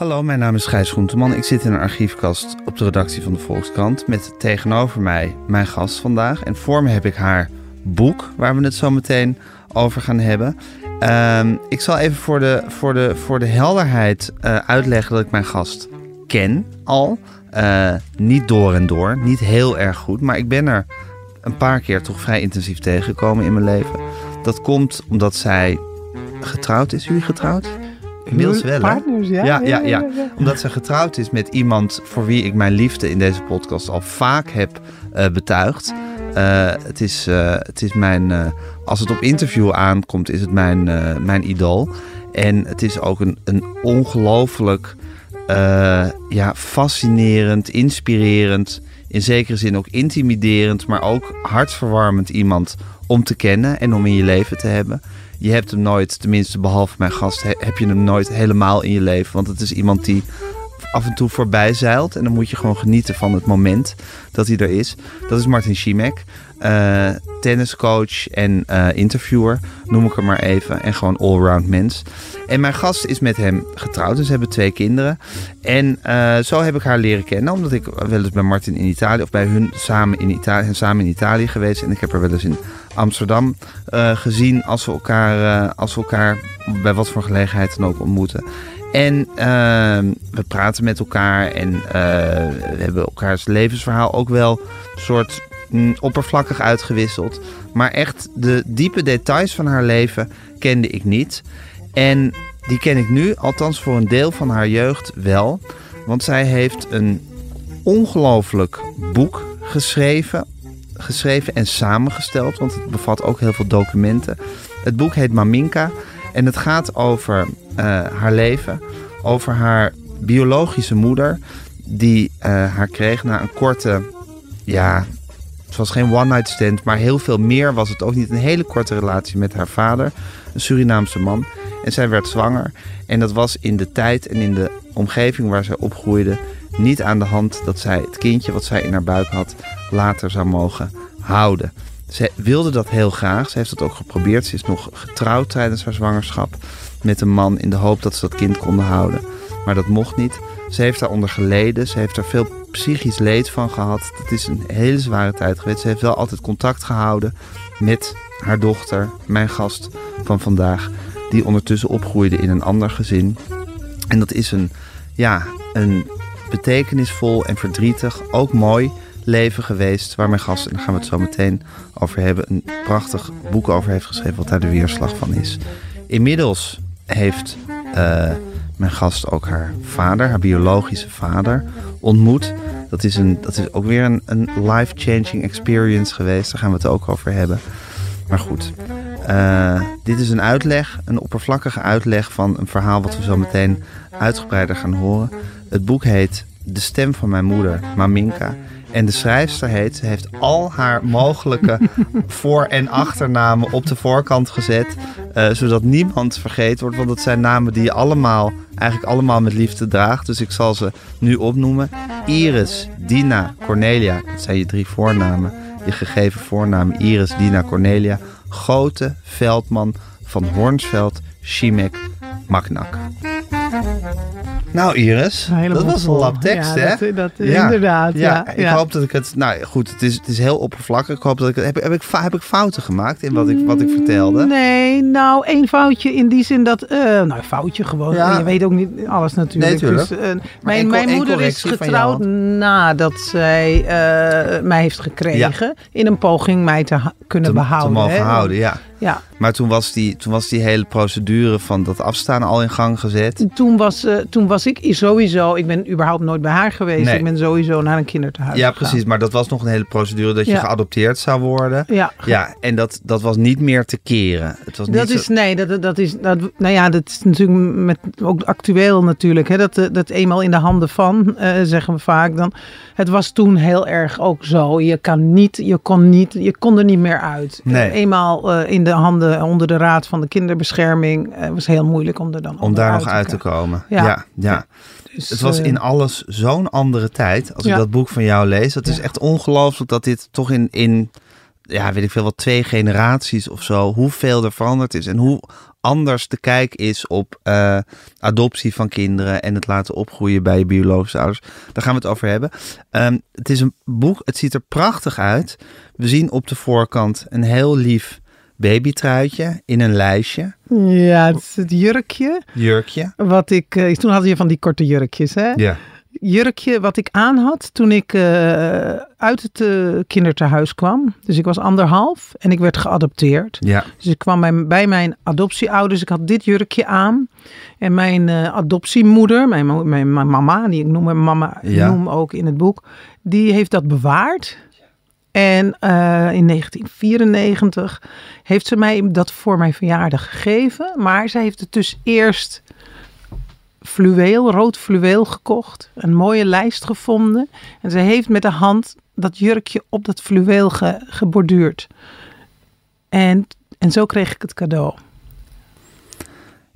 Hallo, mijn naam is Gijs Groenteman. Ik zit in een archiefkast op de redactie van de Volkskrant met tegenover mij mijn gast vandaag. En voor me heb ik haar boek, waar we het zo meteen over gaan hebben. Ehm, ik zal even voor de, voor de, voor de helderheid eh, uitleggen dat ik mijn gast ken al. Eh, niet door en door, niet heel erg goed, maar ik ben er een paar keer toch vrij intensief tegengekomen in mijn leven. Dat komt omdat zij getrouwd is. Jullie getrouwd? Inmiddels wel, hè? Partners, ja. Ja, ja, ja. Omdat ze getrouwd is met iemand voor wie ik mijn liefde in deze podcast al vaak heb eh, betuigd. Eh, het, is, eh, het is mijn, als het op interview aankomt, is het mijn, mijn idool. En het is ook een, een ongelooflijk ja, fascinerend, inspirerend, in zekere zin ook intimiderend, maar ook hartverwarmend iemand om te kennen en om in je leven te hebben. Je hebt hem nooit, tenminste behalve mijn gast, he- heb je hem nooit helemaal in je leven. Want het is iemand die af en toe voorbij zeilt. En dan moet je gewoon genieten van het moment dat hij er is. Dat is Martin Schimek. Eh, tenniscoach en eh, interviewer, noem ik hem maar even. En gewoon allround mens. En mijn gast is met hem getrouwd. Dus ze hebben twee kinderen. En eh, zo heb ik haar leren kennen. Omdat ik wel eens bij Martin in Italië... of bij hun samen in Italië, samen in Italië geweest. En ik heb haar wel eens in Amsterdam gezien... Als we, elkaar, als we elkaar bij wat voor gelegenheid dan ook ontmoeten. En ehm, we praten met elkaar en we hebben elkaars levensverhaal ook wel een soort mm, oppervlakkig uitgewisseld. Maar echt de diepe details van haar leven kende ik niet. En die ken ik nu, althans voor een deel van haar jeugd wel. Want zij heeft een ongelooflijk boek geschreven. Geschreven en samengesteld, want het bevat ook heel veel documenten. Het boek heet Maminka en het gaat over eh, haar leven. Over haar biologische moeder, die eh, haar kreeg na een korte, ja, het was geen one-night stand, maar heel veel meer was het ook niet. Een hele korte relatie met haar vader, een Surinaamse man. En zij werd zwanger. En dat was in de tijd en in de omgeving waar zij opgroeide niet aan de hand dat zij het kindje wat zij in haar buik had later zou mogen houden. Ze wilde dat heel graag. Ze heeft dat ook geprobeerd. Ze is nog getrouwd tijdens haar zwangerschap met een man in de hoop dat ze dat kind konden houden. Maar dat mocht niet. Ze heeft daaronder geleden. Ze heeft er veel psychisch leed van gehad. Het is een hele zware tijd geweest. Ze heeft wel altijd contact gehouden met haar dochter, mijn gast van vandaag, die ondertussen opgroeide in een ander gezin. En dat is een, ja, een betekenisvol en verdrietig, ook mooi leven geweest. Waar mijn gast, en daar gaan we het zo meteen over hebben, een prachtig boek over heeft geschreven, wat daar de weerslag van is. Inmiddels heeft eh, mijn gast ook haar vader, haar biologische vader, ontmoet. Dat is, een, dat is ook weer een, een life-changing experience geweest. Daar gaan we het ook over hebben. Maar goed, eh, dit is een uitleg, een oppervlakkige uitleg van een verhaal wat we zo meteen uitgebreider gaan horen. Het boek heet De stem van mijn moeder, Maminka. En de schrijfster heet, ze heeft al haar mogelijke voor- en achternamen op de voorkant gezet. eh, zodat niemand vergeten wordt. Want dat zijn namen die je allemaal, eigenlijk allemaal met liefde draagt. Dus ik zal ze nu opnoemen. Iris, Dina, Cornelia. Dat zijn je drie voornamen. Je gegeven voornamen Iris, Dina, Cornelia. Goten, Veldman, Van Hornsveld, Schimek, Maknak. Nou Iris, Helemaal dat was een lap tekst Ja, hè? dat- dat- inderdaad, ja, ik ja. hoop dat ik het... Nou goed, het is, het is heel oppervlakkig. Ik hoop dat ik het... Heb, heb, ik, heb ik fouten gemaakt in wat ik, wat ik vertelde? Nee, nou, één foutje in die zin dat... eh, nou, foutje gewoon. Ja. Je weet ook niet alles natuurlijk. Nee. Dus, één mijn mijn moeder is getrouwd nadat zij eh, mij heeft gekregen. In een poging mij te kunnen Te, behouden. te mogen hè. houden, ja. Ja, Maar toen was, die, toen was die hele procedure van dat afstaan al in gang gezet. toen was, eh, toen was ik sowieso... Ik ben überhaupt nooit bij haar geweest. Nee. Ik ben sowieso naar een kinderthuis Ja, gegaan. precies. Maar dat was nog een hele procedure dat je geadopteerd zou worden. Ja, Ja, en dat, dat was niet meer te keren. Het was niet Dat zo- is, nee, dat, dat is, dat, nou ja, dat is natuurlijk met, ook actueel natuurlijk. Hè, dat, dat eenmaal in de handen van, eh, zeggen we vaak dan. Het was toen heel erg ook zo. Je kan niet, je kon niet, je kon er niet meer uit. Nee. Eenmaal eh, in de handen, onder de raad van de kinderbescherming, eh, was heel moeilijk om er dan om daar nog uit te komen. Ja. Ja, ja. Dus, Het was eh, in alles zo'n andere tijd. Als ik dat boek van jou lees. Het is echt ongelooflijk dat dit toch in, in, ja, weet ik veel, wat twee generaties of zo, hoeveel er veranderd is. En hoe anders de kijk is op eh, adoptie van kinderen en het laten opgroeien bij je biologische ouders. Daar gaan we het over hebben. Ehm, het is een boek, het ziet er prachtig uit. We zien op de voorkant een heel lief babytruitje in een lijstje, Ja, het is het jurkje. jurkje. Wat ik, eh, toen had je van die korte jurkjes, hè? Ja. Jurkje wat ik aan had toen ik eh, uit het uh, kinderthuis kwam. Dus ik was anderhalf en ik werd geadopteerd. Ja. Dus ik kwam bij, bij mijn adoptieouders. Ik had dit jurkje aan. En mijn adoptiemoeder, mijn, mijn, mijn mama, die ik noem mijn mama, Ja. noem ook in het boek, die heeft dat bewaard. En eh, in 1994 heeft ze mij dat voor mijn verjaardag gegeven. Maar zij heeft het dus eerst fluweel, rood fluweel gekocht. Een mooie lijst gevonden. En ze heeft met de hand dat jurkje op dat fluweel ge- geborduurd. En, en zo kreeg ik het cadeau.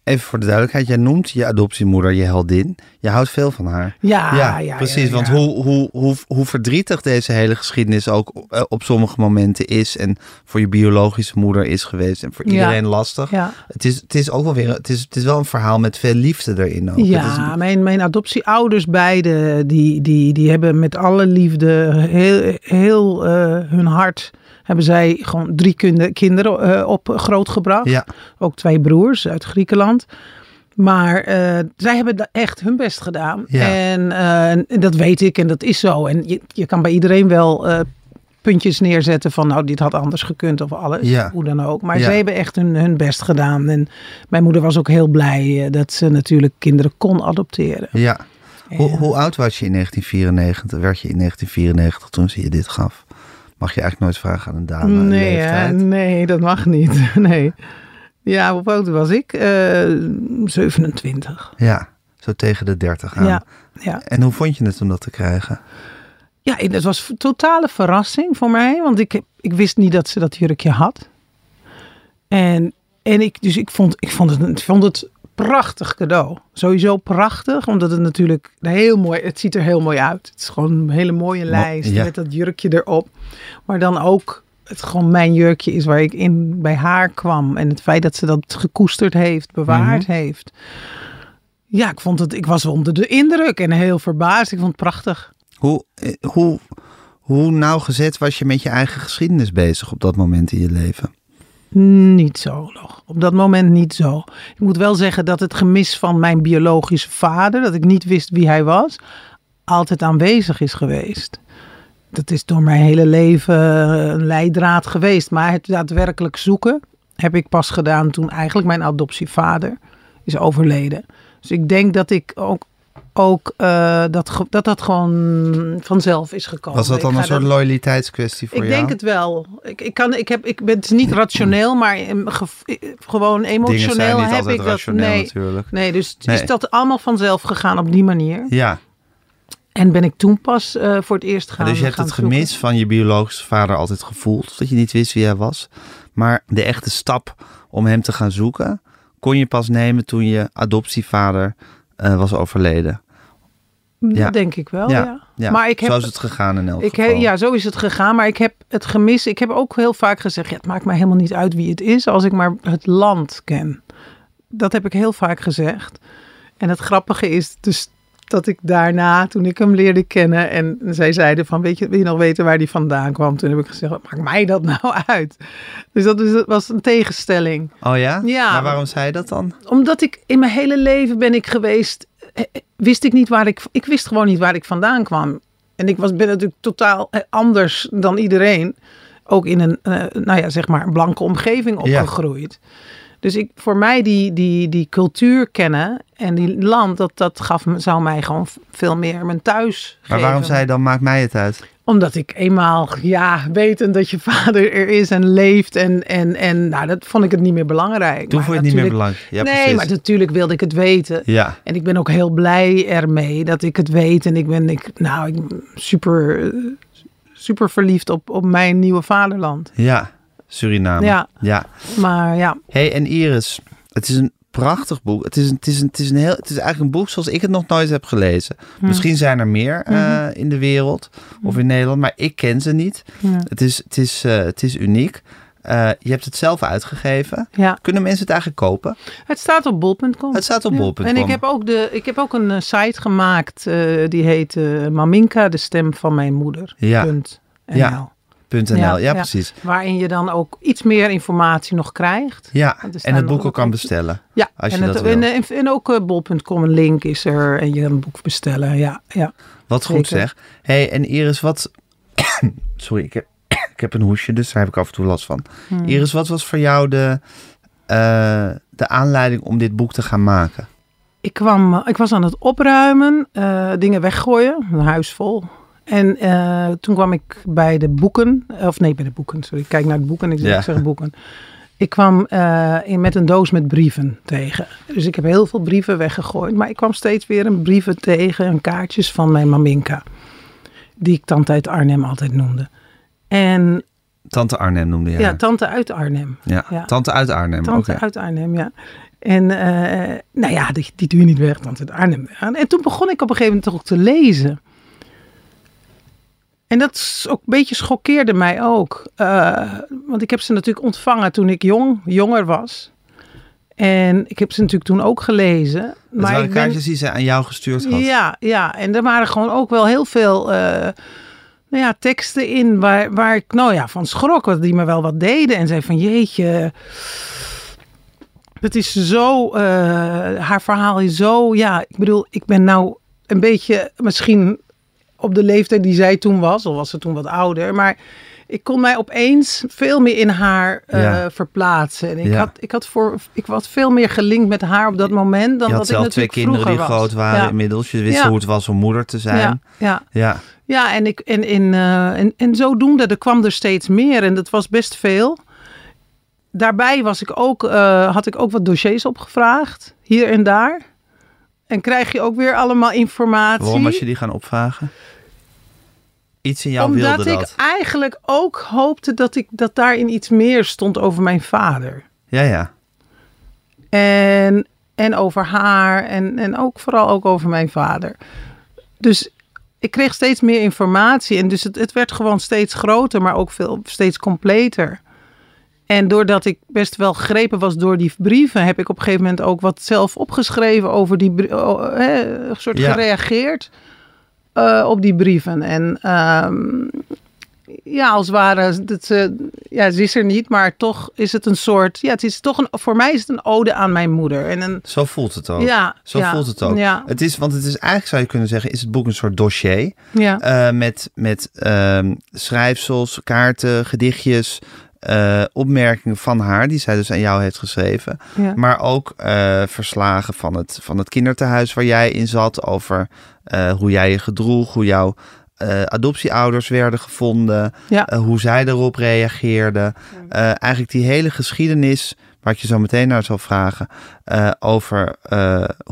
Even voor de duidelijkheid, jij noemt je adoptiemoeder je heldin. Je houdt veel van haar. Ja, ja, ja precies. ja. Want hoe, hoe, hoe, hoe verdrietig deze hele geschiedenis ook eh, op sommige momenten is. En voor je biologische moeder is geweest. En voor iedereen lastig. Ja, Het, is, het is ook wel weer het is, het is wel een verhaal met veel liefde erin. Ook. Is ja mijn, mijn adoptieouders beide, die, die, die hebben met alle liefde heel, heel eh, hun hart... hebben zij gewoon drie kinder- kinderen eh, op grootgebracht. ja, Ook twee broers uit Griekenland. Maar eh, zij hebben echt hun best gedaan. Ja. En eh, dat weet ik en dat is zo. En je, je kan bij iedereen wel puntjes neerzetten van... nou, dit had anders gekund of alles. Ja. Hoe dan ook. Maar Ja. zij hebben echt hun, hun best gedaan. En mijn moeder was ook heel blij dat ze natuurlijk kinderen kon adopteren. ja. Hoe, hoe oud was je in 1994? Werd je in 1994 toen ze je dit gaf? Mag je eigenlijk nooit vragen aan een dame nee, hè? nee, dat mag niet. nee. Ja, hoe oud was ik? Eh 27. Ja, zo tegen de 30 aan. Ja, ja. En hoe vond je het om dat te krijgen? Ja, het was een totale verrassing voor mij. Want ik, ik wist niet dat ze dat jurkje had. En, en ik, dus ik vond, ik, vond het, ik vond het prachtig cadeau. Sowieso prachtig, omdat het natuurlijk heel mooi... Het ziet er heel mooi uit. Het is gewoon een hele mooie lijst ja. met dat jurkje erop. Maar dan ook het gewoon mijn jurkje is waar ik in bij haar kwam. En het feit dat ze dat gekoesterd heeft, bewaard heeft. Ja, ik vond het... Ik was onder de indruk en heel verbaasd. Ik vond het prachtig. Hoe, eh, hoe, hoe nauwgezet was je met je eigen geschiedenis bezig op dat moment in je leven? Niet zo nog. Op dat moment niet zo. Ik moet wel zeggen dat het gemis van mijn biologische vader, dat ik niet wist wie hij was, altijd aanwezig is geweest. Dat is door mijn hele leven een leidraad geweest. Maar het daadwerkelijk zoeken heb ik pas gedaan toen eigenlijk mijn adoptievader is overleden. Dus ik denk dat ik ook, ook eh, dat, dat dat gewoon vanzelf is gekomen. Was dat dan Ik een soort dat- loyaliteitskwestie voor ik jou? denk het wel. Ik, ik, kan, ik, heb, ik ben het is niet rationeel, maar em, gev- eh, gewoon emotioneel niet heb ik dat. rationeel Nee, natuurlijk. nee, dus Nee. is dat allemaal vanzelf gegaan op die manier. Ja, En ben ik toen pas eh, voor het eerst gaan dus je hebt het zoeken. gemis van je biologische vader altijd gevoeld. Dat je niet wist wie hij was. Maar de echte stap om hem te gaan zoeken... kon je pas nemen toen je adoptievader eh, was overleden. Dat Ja. denk ik wel, Ja, ja. Maar ik heb, zo is het gegaan in elk ik geval. he, ja, zo is het gegaan. Maar ik heb het gemis. Ik heb ook heel vaak gezegd: ja, het maakt mij helemaal niet uit wie het is, als ik maar het land ken. Dat heb ik heel vaak gezegd. En het grappige is dus dat ik daarna, toen ik hem leerde kennen en zij zeiden van, weet je, wil je nog weten waar die vandaan kwam? Toen heb ik gezegd, maakt mij dat nou uit? Dus dat was een tegenstelling. Oh ja? Ja. Maar waarom zei je dat dan? Omdat ik in mijn hele leven ben ik geweest, wist ik niet waar ik, ik wist gewoon niet waar ik vandaan kwam. En ik was, ben natuurlijk totaal eh, anders dan iedereen. Ook in een, eh, nou ja, zeg maar, een blanke omgeving Ja. opgegroeid. Dus ik, voor mij die, die, die cultuur kennen en die land, dat, dat gaf, me- zou mij gewoon veel meer mijn thuis Maar geven. waarom zei je dan, maakt mij het uit? Omdat ik eenmaal, ja, wetend dat je vader er is en leeft. En, en, en nou, dat vond ik het niet meer belangrijk. Toen vond je het niet meer belangrijk. Ja, nee, precies. maar natuurlijk wilde ik het weten. Ja, En ik ben ook heel blij ermee dat ik het weet. En ik ben, ik, nou, ik ben super, super verliefd op, op mijn nieuwe vaderland. ja. Suriname. Ja. ja. Maar ja, hey, en Iris, het is een prachtig boek. Het is, een, het, is een, het, is een heel, het is eigenlijk een boek zoals ik het nog nooit heb gelezen. Misschien zijn er meer eh, Mhm. in de wereld of in Nederland, maar ik ken ze niet. ja. Het is, het is, eh, het is uniek. Eh, je hebt het zelf uitgegeven. Ja. Kunnen mensen het eigenlijk kopen? Het staat op bol.com. Het staat op Ja. bol.com. En ik heb ook, de, ik heb ook een eh, site gemaakt, eh, die heet eh, Maminka, de stem van mijn moeder. Ja. Punt NL. Ja. .nl. Ja, precies. Waarin je dan ook iets meer informatie nog krijgt. Ja, en het boek ook kan bestellen. Ja, Als en, dat het, en, en, en ook eh, bol.com, een link is er en je kan een boek bestellen. Ja, ja. Wat goed Zeker. zeg. hey, en Iris, wat... Sorry, ik heb, ik heb een hoesje, dus daar heb ik af en toe last van. Hmm. Iris, wat was voor jou de, eh, de aanleiding om dit boek te gaan maken? Ik, kwam, ik was aan het opruimen, eh, dingen weggooien, een huis vol. En eh, toen kwam ik bij de boeken, of nee, bij de boeken, sorry, ik kijk naar de boeken, ik zeg, Ja. ik zeg boeken. Ik kwam eh, in, met een doos met brieven tegen. Dus ik heb heel veel brieven weggegooid. Maar ik kwam steeds weer een brieven tegen en kaartjes van mijn maminka. Die ik tante uit Arnhem altijd noemde. En Tante Arnhem noemde je ja, haar. tante uit Arnhem. Ja, ja. Tante uit Arnhem. Tante uit Arnhem, ja. En eh, nou ja, die, die doe je niet weg, tante uit Arnhem. En toen begon ik op een gegeven moment toch ook te lezen. En dat is ook een beetje schokkeerde mij ook. Eh, want ik heb ze natuurlijk ontvangen toen ik jong, jonger was. En ik heb ze natuurlijk toen ook gelezen. Het Maar waren ik ben- kaartjes die ze aan jou gestuurd had. ja, ja, en er waren gewoon ook wel heel veel eh, nou ja, teksten in waar, waar ik nou ja, van schrok. Die me wel wat deden. En zei van jeetje, het is zo, eh, haar verhaal is zo, ja, ik bedoel, ik ben nou een beetje misschien op de leeftijd die zij toen was. Al was ze toen wat ouder, maar... Ik kon mij opeens veel meer in haar eh, Ja. verplaatsen. En ik, Ja. had, ik, had voor, ik was veel meer gelinkt met haar op dat moment dan Je had dat ik zelf twee natuurlijk kinderen die was. groot waren Ja. inmiddels. Je wist hoe het was om moeder te zijn. Ja, ja. ja. En, ik, en, en, eh, en, en zodoende, er kwam er steeds meer en dat was best veel. Daarbij was ik ook, eh, had ik ook wat dossiers opgevraagd, hier en daar. En krijg je ook weer allemaal informatie. Waarom was je die gaan opvragen? Iets in jou Omdat wilde ik dat. eigenlijk ook hoopte dat, ik, dat daarin iets meer stond over mijn vader. Ja, ja. En, en over haar en, en ook vooral ook over mijn vader. Dus ik kreeg steeds meer informatie en dus het, het werd gewoon steeds groter, maar ook veel, steeds completer. En doordat ik best wel gegrepen was door die brieven, heb ik op een gegeven moment ook wat zelf opgeschreven over die oh, soort Ja. gereageerd eh, op die brieven. En ehm, ja, als het ware, dat ze, ja, ze is er niet, maar toch is het een soort, ja, het is toch een, voor mij is het een ode aan mijn moeder. En een, Zo voelt het ook. Ja, Zo ja, voelt het ook. ja. Het is, want het is eigenlijk, zou je kunnen zeggen, is het boek een soort dossier. ja, eh, met met ehm, schrijfsels, kaarten, gedichtjes, eh, opmerkingen van haar, die zij dus aan jou heeft geschreven. ja. Maar ook eh, verslagen van het, van het kinderthuis waar jij in zat. Over eh, hoe jij je gedroeg, hoe jouw adoptieouders werden gevonden. Ja. hoe zij erop reageerden. Eigenlijk die hele geschiedenis, waar ik je zo meteen naar zal vragen. over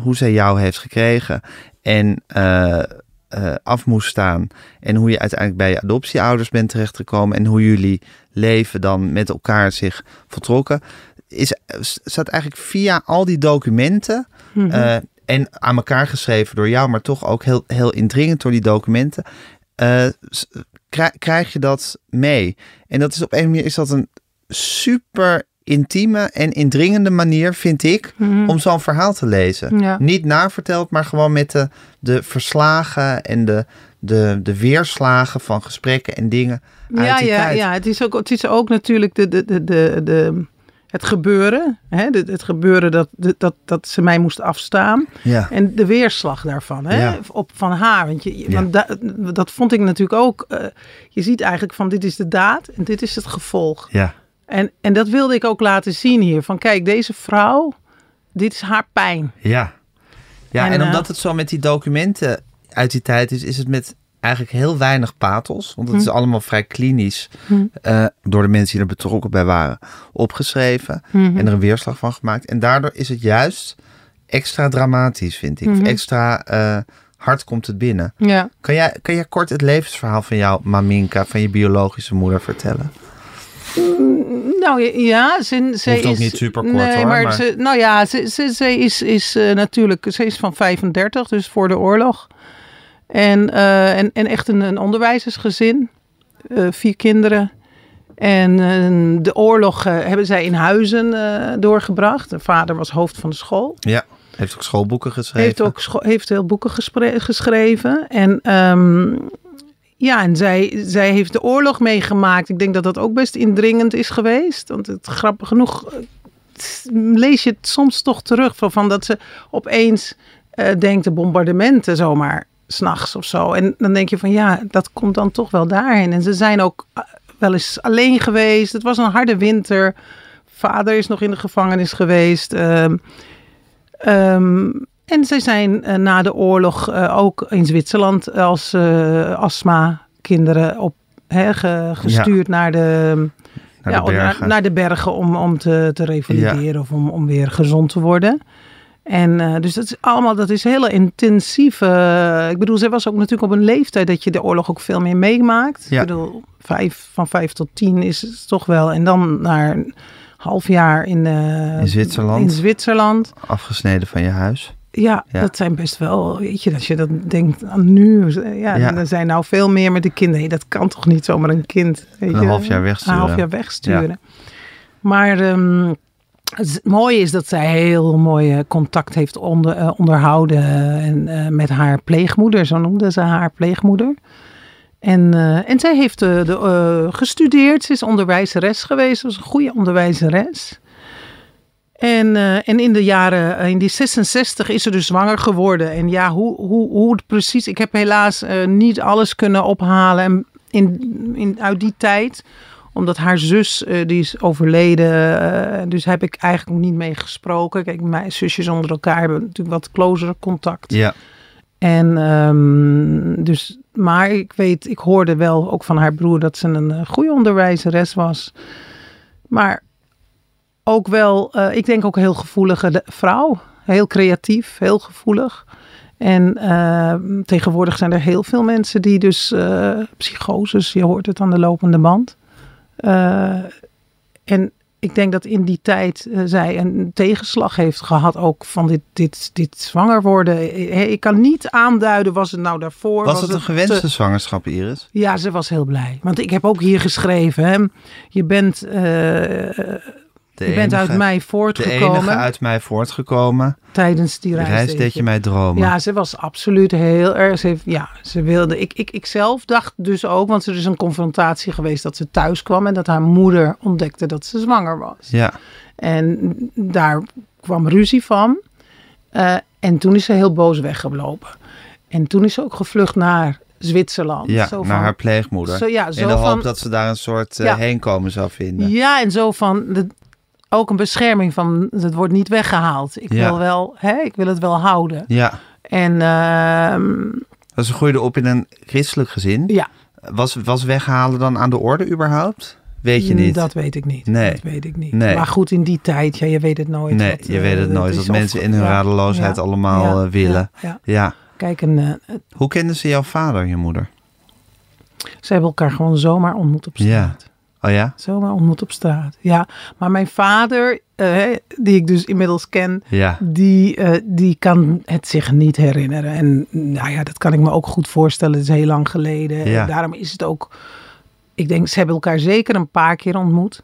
hoe zij jou heeft gekregen. En af moest staan. En hoe je uiteindelijk bij je adoptieouders bent terechtgekomen. En hoe jullie leven dan met elkaar zich voltrokken. Is, staat eigenlijk via al die documenten. Mhm. eh, en aan elkaar geschreven door jou, maar toch ook heel, heel indringend door die documenten. eh, krijg je dat mee. En dat is op een manier is dat een super intieme en indringende manier, vind ik, Mhm. om zo'n verhaal te lezen. Ja. Niet naverteld, maar gewoon met de, de verslagen en de, de, de weerslagen van gesprekken en dingen uit ja, die ja, tijd. ja, het is ook, het is ook natuurlijk de, de, de, de, de, het gebeuren. Hè? het gebeuren dat, de- dat, dat ze mij moest afstaan. Ja. En de weerslag daarvan, hè? Ja. Op, van haar. Want, je, Ja. want da- dat vond ik natuurlijk ook. eh, je ziet eigenlijk van dit is de daad en dit is het gevolg. ja. En, en dat wilde ik ook laten zien hier. Van kijk, deze vrouw, dit is haar pijn. Ja. Ja, en, En, eh, omdat het zo met die documenten uit die tijd is, is het met eigenlijk heel weinig pathos. Want het is allemaal vrij klinisch Hm. eh, door de mensen die er betrokken bij waren opgeschreven. Mhm. En er een weerslag van gemaakt. En daardoor is het juist extra dramatisch, vind ik. Of extra eh, hard komt het binnen. Ja. Kan jij, kan jij kort het levensverhaal van jouw maminka, van je biologische moeder vertellen? Nou ja, ze, ze Hoeft ook is niet superkort, nee, hoor, Maar, maar- Ze, nou ja, ze, ze, ze is, is eh, natuurlijk, ze is van 35, dus voor de oorlog. En, eh, en, en echt een, een onderwijzersgezin, Eh, vier kinderen. En eh, de oorlog eh, hebben zij in Huizen doorgebracht. De vader was hoofd van de school. Ja, heeft ook schoolboeken geschreven. Heeft ook scho- heeft heel boeken geschreven. En ehm, ja, en zij, zij heeft de oorlog meegemaakt. Ik denk dat dat ook best indringend is geweest. Want het grappig genoeg lees je het soms toch terug van, van dat ze opeens eh, denkt de bombardementen zomaar s'nachts of zo. En dan denk je van ja, dat komt dan toch wel daarheen. En ze zijn ook eh, wel eens alleen geweest. Het was een harde winter. Vader is nog in de gevangenis geweest. Ehm, ehm, en zij zijn eh, na de oorlog eh, ook in Zwitserland als eh, astma-kinderen op, ge- gestuurd naar de, Naar ja, de om- bergen. Naar, naar de bergen om, om te, te revalideren of om, om weer gezond te worden. En eh, dus dat is allemaal, dat is hele intensieve. ik bedoel, zij was ook natuurlijk op een leeftijd dat je de oorlog ook veel meer meemaakt. Ja. Ik bedoel, vijf, van vijf tot tien is het toch wel. En dan naar een half jaar in, eh, In Zwitserland. In Zwitserland. Afgesneden van je huis. Ja, Ja. dat zijn best wel, weet je, als je dat denkt aan nu. Ja, Ja. er zijn nou veel meer met de kinderen. Dat kan toch niet zomaar een kind weet Een je, half jaar wegsturen. Een half jaar wegsturen. Maar ehm, het mooie is dat zij heel mooi eh, contact heeft onder, eh, onderhouden en, eh, met haar pleegmoeder. Zo noemde ze haar pleegmoeder. En, en zij heeft de, gestudeerd. Ze is onderwijzeres geweest. Ze was een goede onderwijzeres. En, en in de jaren, in die 66 is ze dus zwanger geworden. En ja, hoe, hoe, hoe het precies. Ik heb helaas niet alles kunnen ophalen en in, in, uit die tijd omdat haar zus, eh, die is overleden. eh, dus heb ik eigenlijk niet mee gesproken. Kijk, mijn zusjes onder elkaar hebben natuurlijk wat closer contact. Ja. En ehm, dus, maar ik weet, ik hoorde wel ook van haar broer dat ze een eh, goede onderwijzeres was. Maar ook wel, ik denk ook een heel gevoelige vrouw. Heel creatief, heel gevoelig. En eh, tegenwoordig zijn er heel veel mensen die dus eh, psychoses, je hoort het aan de lopende band. Eh, en ik denk dat in die tijd eh, zij een tegenslag heeft gehad ook van dit, dit, dit zwanger worden. Eh, Ik kan niet aanduiden, was het nou daarvoor? Was, het een gewenste te- zwangerschap, Iris? ja, ze was heel blij. Want ik heb ook hier geschreven, hè, je bent, De je bent uit mij De voortgekomen enige uit mij voortgekomen. tijdens die De reis. reis deed je mij dromen. Ja, ze was absoluut heel erg. Ze heeft, ja, ze wilde. Ik, ik, ik zelf dacht dus ook, want er is een confrontatie geweest dat ze thuis kwam en dat haar moeder ontdekte dat ze zwanger was. Ja, En daar kwam ruzie van. Eh, en toen is ze heel boos weggelopen. En toen is ze ook gevlucht naar Zwitserland. ja Zo naar van- haar pleegmoeder. Zo, ja, zo in de hoop van, dat ze daar een soort eh, Ja. heenkomen zou vinden. Ja, en zo van de, ook een bescherming van het wordt niet weggehaald. Ik Ja. wil wel, hè, ik wil het wel houden. Ja. En ehm, Dus ze groeide op in een christelijk gezin. ja, Was, was weghalen dan aan de orde überhaupt? Weet je niet. Dat weet ik niet. Nee. Dat weet ik niet. Nee. Maar goed, in die tijd, ja, je weet het nooit. nee, wat, je eh, weet het nooit. Dat of- mensen in hun ja, radeloosheid ja, allemaal ja, eh, willen. Ja. Kijk, een, eh, Hoe kenden ze jouw vader, je moeder? ze hebben elkaar gewoon zomaar ontmoet op straat. Oh ja? Zomaar ontmoet op straat. Ja, maar mijn vader, eh, die ik dus inmiddels ken, Ja. die, eh, die kan het zich niet herinneren. En nou ja, dat kan ik me ook goed voorstellen. Het is heel lang geleden. Ja. En daarom is het ook. Ik denk, ze hebben elkaar zeker een paar keer ontmoet.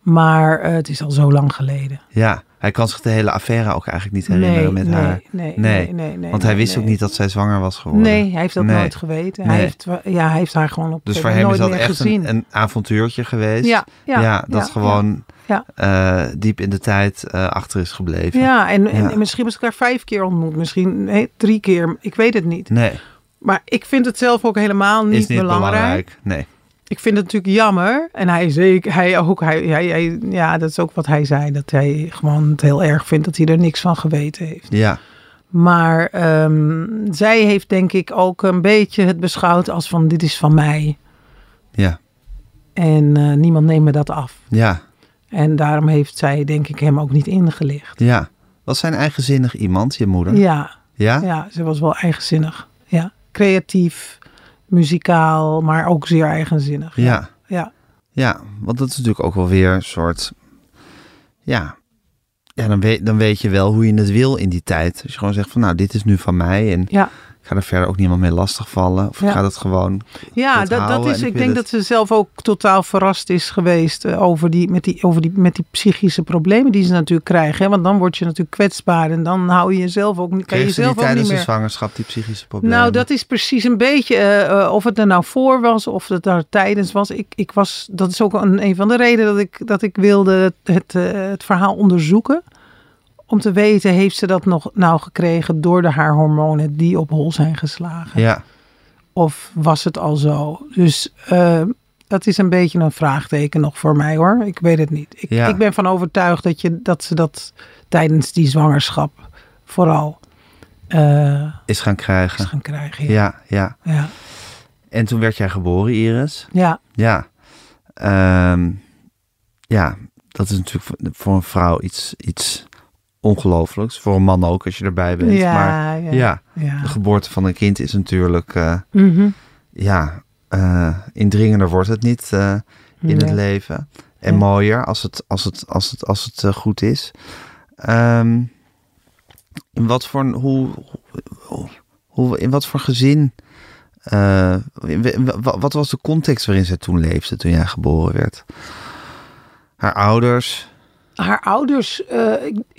Maar eh, het is al zo lang geleden. Ja. Hij kan zich de hele affaire ook eigenlijk niet herinneren met nee, haar. Nee, Nee, nee, nee, nee, Want hij nee, wist ook nee. niet dat zij zwanger was geworden. Nee, hij heeft dat Nee. nooit geweten. Nee. Hij, heeft, ja, hij heeft haar gewoon op Dus een voor hem is dat echt een, avontuurtje geweest. Ja, ja, dat ja, gewoon ja. eh, diep in de tijd eh, achter is gebleven. Ja, en, misschien hebben ze elkaar vijf keer ontmoet. Misschien nee, drie keer. Ik weet het niet. Nee, Maar ik vind het zelf ook helemaal niet, is niet belangrijk. belangrijk. Nee. Ik vind het natuurlijk jammer. En hij zeker, hij ook, hij, hij, hij- ja, dat is ook wat hij zei. Dat hij gewoon het heel erg vindt dat hij er niks van geweten heeft. Ja, Maar ehm, zij heeft denk ik ook een beetje het beschouwd als van dit is van mij. ja, En eh, niemand neemt me dat af. ja, En daarom heeft zij denk ik hem ook niet ingelicht. ja. Was zijn eigenzinnig iemand, je moeder? Ja, Ja? ja ze was wel eigenzinnig. Ja, creatief, muzikaal, maar ook zeer eigenzinnig. Ja. ja. Ja, want dat is natuurlijk ook wel weer een soort... Ja, ja dan, weet, dan weet je wel hoe je het wil in die tijd. Als je gewoon zegt van nou, dit is nu van mij en ja. Ga er verder ook niemand mee lastigvallen. Of Ja. gaat het gewoon... Ja, dat dat, is, ik denk het- dat ze zelf ook totaal verrast is geweest eh, over die, met, die, over die, met die psychische problemen die ze natuurlijk krijgen. Hè? Want dan word je natuurlijk kwetsbaar en dan hou je jezelf ook, kan je Kreeg jezelf ook tijdens niet de zwangerschap, die psychische problemen? Nou, dat is precies een beetje eh, eh, of het er nou voor was of het daar tijdens was. Ik, ik was dat is ook een, een van de redenen dat ik, dat ik wilde het, het, het verhaal onderzoeken. Om te weten, heeft ze dat nog nou gekregen door de haar hormonen die op hol zijn geslagen? Ja, Of was het al zo? Dus eh, dat is een beetje een vraagteken nog voor mij hoor. Ik weet het niet. Ik, Ja. ik ben van overtuigd dat, je, dat ze dat tijdens die zwangerschap vooral eh, is gaan is krijgen. gaan krijgen. Ja. Ja, ja. Ja. En toen werd jij geboren, Iris. ja. Ja. Ehm, ja, dat is natuurlijk voor een vrouw iets, iets ongelooflijks. Voor een man ook, als je erbij bent. Ja, maar ja. ja, ja. de geboorte van een kind is natuurlijk... eh, Mhm. ja, eh, indringender wordt het niet eh, in het leven. En Nee. mooier als het, als het, als het, als het goed is. Ehm, in wat voor hoe, hoe, hoe in wat voor gezin? in- in- wa- wat was de context waarin zij toen leefde toen jij geboren werd? Haar ouders. Haar ouders, eh,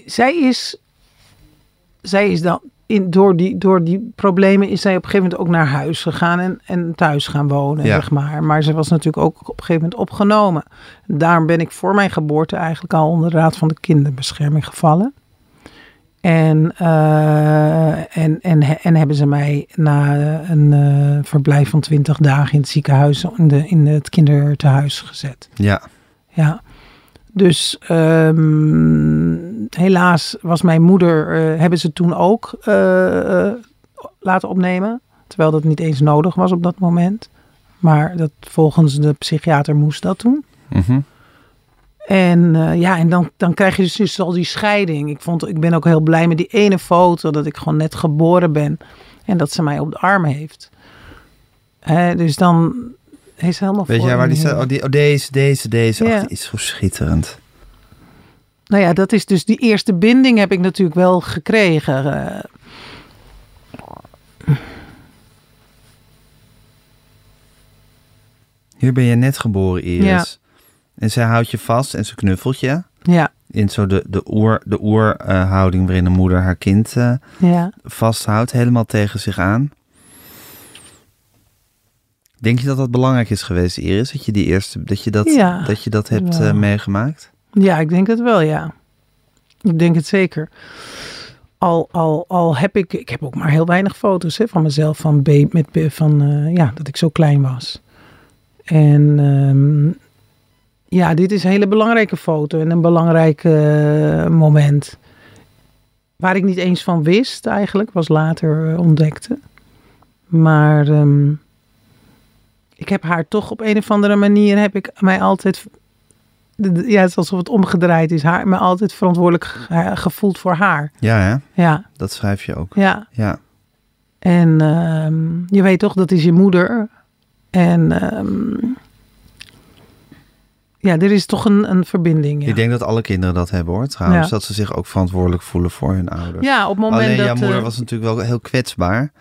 zij is, zij is dan in, door, die, door die problemen is zij op een gegeven moment ook naar huis gegaan en, en thuis gaan wonen, Ja. zeg maar. Maar ze was natuurlijk ook op een gegeven moment opgenomen. Daarom ben ik voor mijn geboorte eigenlijk al onder de raad van de kinderbescherming gevallen. En, eh, en, en, en hebben ze mij na een eh, verblijf van 20 dagen in het ziekenhuis, in, de, in het kindertehuis gezet. Ja, Ja. Dus ehm, helaas was mijn moeder, eh, hebben ze toen ook eh, eh, laten opnemen. Terwijl dat niet eens nodig was op dat moment. Maar dat, volgens de psychiater moest dat toen. mhm. En ja, en dan, dan krijg je dus, dus al die scheiding. Ik, vond, ik ben ook heel blij met die ene foto dat ik gewoon net geboren ben. En dat ze mij op de arm heeft. Hè, dus dan is helemaal Weet voor jij waar die staat? Oh, die, oh, deze, deze, deze. Ach, Ja. die is zo schitterend. Nou ja, dat is dus die eerste binding heb ik natuurlijk wel gekregen. eh. Hier ben je net geboren, Iris. Ja. En zij houdt je vast en ze knuffelt je. ja, In zo de, de oer, de oerhouding waarin een moeder haar kind eh, ja. vasthoudt. Helemaal tegen zich aan. Denk je dat dat belangrijk is geweest, Iris? Dat je, die eerste, dat, je dat, Ja, dat, je dat hebt eh, meegemaakt? Ja, ik denk het wel, ja. Ik denk het zeker. Al, al, al heb ik, ik heb ook maar heel weinig foto's hè, van mezelf, van, baby, met, van eh, ja, dat ik zo klein was. En ehm, ja, dit is een hele belangrijke foto en een belangrijk eh, moment. Waar ik niet eens van wist eigenlijk, was later eh, ontdekte. Maar ehm, ik heb haar toch op een of andere manier, heb ik mij altijd ja, het is alsof het omgedraaid is. Haar, me altijd verantwoordelijk ge- gevoeld voor haar. Ja, hè? Ja, Dat schrijf je ook. ja. Ja, En ehm, je weet toch, dat is je moeder. En ehm, ja, er is toch een, een verbinding. Ja. ik denk dat alle kinderen dat hebben, hoor. Trouwens, Ja. dat ze zich ook verantwoordelijk voelen voor hun ouders. ja, op het moment Alleen dat... jouw moeder eh, was natuurlijk wel heel kwetsbaar.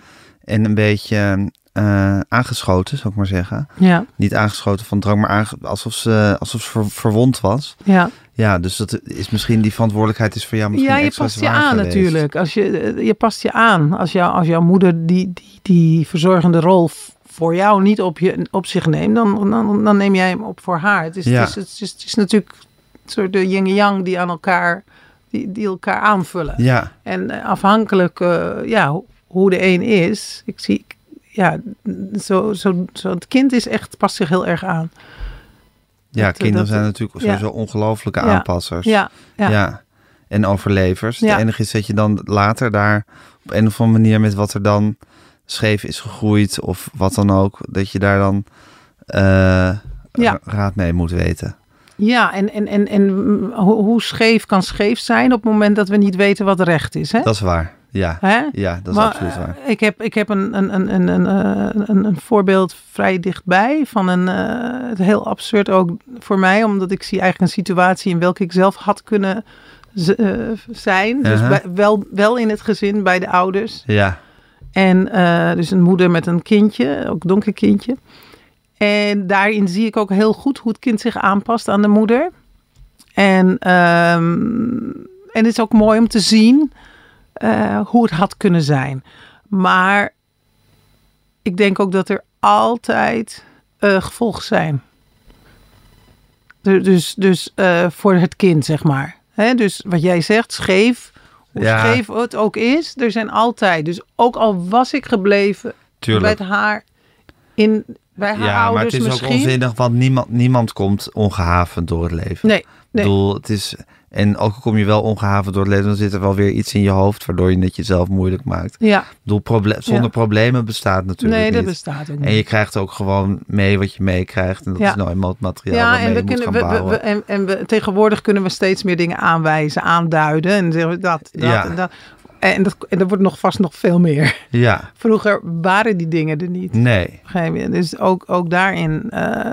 En een beetje eh, aangeschoten, zou ik maar zeggen. Ja, Niet aangeschoten van drank, maar aange- alsof ze, alsof ze ver- verwond was. ja. Ja, dus dat is misschien die verantwoordelijkheid is voor jou misschien ja, je extra past je aan geweest. natuurlijk. Als je, eh, je past je aan. Als, jou, als jouw moeder die, die, die verzorgende rol voor jou niet op, je, op zich neemt, dan, dan, dan neem jij hem op voor haar. Het is, Ja. het is, het is, het is natuurlijk een soort de yin en yang die aan elkaar, die, die elkaar aanvullen. Ja, En eh, afhankelijk uh, ja, ho- hoe de een is, ik zie, ja, zo, zo, zo, het kind is echt, past zich heel erg aan. ja Dat- kinderen dat- zijn natuurlijk ja. sowieso ongelooflijke aanpassers. Ja, ja. Ja. En overlevers. Ja. Het enige is dat je dan later daar op een of andere manier met wat er dan scheef is gegroeid of wat dan ook, dat je daar dan eh, raad mee moet weten. Ja, en, en, en, en hoe, hoe scheef kan scheef zijn op het moment dat we niet weten wat recht is. Hè? Dat is waar. Ja, Hè? ja dat is Maar, absoluut waar. eh, Ik heb, ik heb een, een, een, een, een, eh, een, voorbeeld vrij dichtbij van een eh, heel absurd ook voor mij, omdat ik zie eigenlijk een situatie in welke ik zelf had kunnen zijn. Dus Uh-huh. bij, wel, wel in het gezin bij de ouders. Ja, En dus een moeder met een kindje, ook een donker kindje. En daarin zie ik ook heel goed hoe het kind zich aanpast aan de moeder. En, ehm, en het is ook mooi om te zien eh, hoe het had kunnen zijn. Maar ik denk ook dat er altijd eh, gevolgen zijn. Du- Dus, dus eh, voor het kind, zeg maar. Hè, dus wat jij zegt, scheef, hoe Ja. scheef het ook is, er zijn altijd. Dus ook al was ik gebleven Tuurlijk. bij haar, in, bij haar Ja, maar het is misschien. ook onzinnig, want niemand, niemand komt ongehavend door het leven. Nee, Ik nee. bedoel, het is... En ook kom je wel ongehavend door het leven, dan zit er wel weer iets in je hoofd waardoor je het jezelf moeilijk maakt. Ja, proble- zonder Ja. problemen bestaat natuurlijk nee, dat niet. bestaat ook niet. En je krijgt ook gewoon mee wat je meekrijgt. En dat Ja. is nou eenmaal het materiaal Ja, en, we je moet kunnen, we, we, bouwen. we- en, en we, tegenwoordig kunnen we steeds meer dingen aanwijzen, aanduiden. En zeggen we dat, dat Ja. en dat. En, dat, en er wordt nog vast nog veel meer. Ja, Vroeger waren die dingen er niet. nee, moment. Dus ook, ook daarin. eh,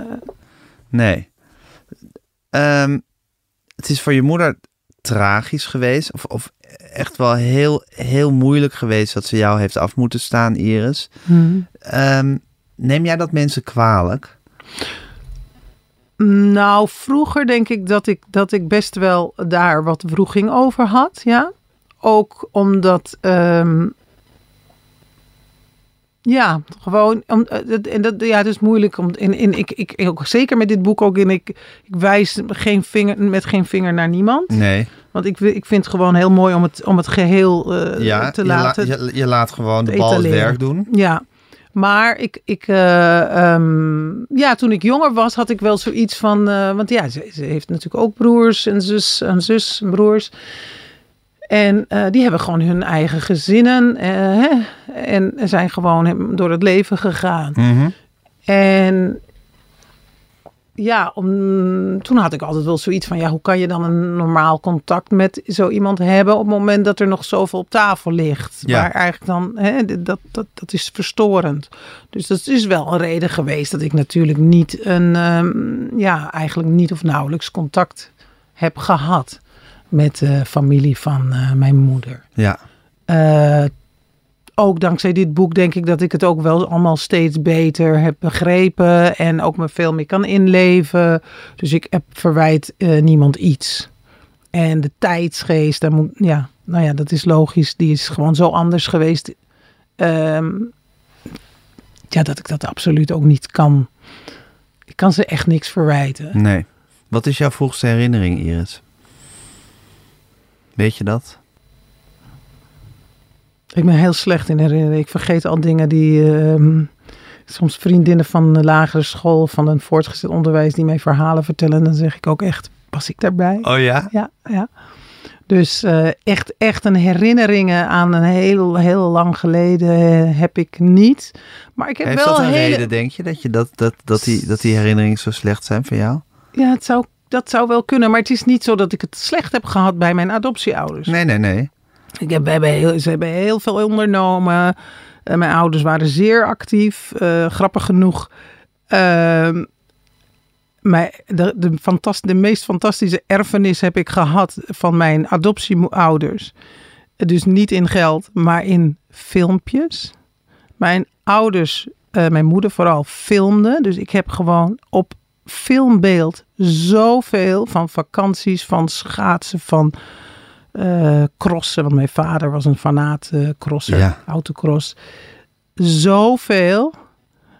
nee. Ehm, het is voor je moeder tragisch geweest. Of, of echt wel heel, heel moeilijk geweest dat ze jou heeft af moeten staan, Iris. Ehm, neem jij dat mensen kwalijk? Nou, vroeger denk ik dat ik, dat ik best wel daar wat wroeging over had, ja. Ook omdat, ehm, ja, gewoon, om, eh, dat- en dat, ja, het is moeilijk om, in, in, ik, ik, ook zeker met dit boek ook, in ik, ik wijs geen vinger, met geen vinger naar niemand. Nee. Want ik, ik vind het gewoon heel mooi om het, om het geheel eh, Ja, te la- laten. je, je laat gewoon de bal het werk doen. Ja, maar ik, ik eh, ehm, ja, toen ik jonger was, had ik wel zoiets van, want ja, ze, ze heeft natuurlijk ook broers en zus en zus en broers. En eh, die hebben gewoon hun eigen gezinnen eh, hè, en zijn gewoon door het leven gegaan. Mhm. En ja, om, toen had ik altijd wel zoiets van, ja, hoe kan je dan een normaal contact met zo iemand hebben op het moment dat er nog zoveel op tafel ligt? Ja. Maar eigenlijk dan, hè, dat, dat, dat is verstorend. Dus dat is wel een reden geweest dat ik natuurlijk niet een, ehm, ja, eigenlijk niet of nauwelijks contact heb gehad met de familie van eh, mijn moeder. Ja, Eh, ook dankzij dit boek denk ik dat ik het ook wel allemaal steeds beter heb begrepen en ook me veel meer kan inleven. Dus ik heb verwijt eh, niemand iets. En de tijdsgeest, daar moet, ja, nou ja, dat is logisch. Die is gewoon zo anders geweest. Ehm, ja, dat ik dat absoluut ook niet kan. Ik kan ze echt niks verwijten. nee. Wat is jouw vroegste herinnering, Iris? Weet je dat? Ik ben heel slecht in herinneren. Ik vergeet al dingen die. ehm, soms vriendinnen van de lagere school, van een voortgezet onderwijs, die mij verhalen vertellen. Dan zeg ik ook echt: pas ik daarbij? Oh ja? Ja, ja. Dus eh, echt, echt een herinneringen aan een heel, heel lang geleden heb ik niet. Maar ik heb Heeft wel dat een hele. reden, denk je, dat, je dat, dat, dat, die, dat die herinneringen zo slecht zijn voor jou? Ja, het zou, dat zou wel kunnen. Maar het is niet zo dat ik het slecht heb gehad bij mijn adoptieouders. Nee, nee, nee. Ik heb, we hebben heel, ze hebben heel veel ondernomen. Eh, mijn ouders waren zeer actief. eh, grappig genoeg. Ehm, maar de, de, fantast, de meest fantastische erfenis heb ik gehad van mijn adoptieouders. Dus niet in geld, maar in filmpjes. Mijn ouders, eh, mijn moeder vooral, filmden. Dus ik heb gewoon op filmbeeld zoveel van vakanties, van schaatsen, van eh, crossen. Want mijn vader was een fanaat eh, crosser, Ja. autocross. Zoveel.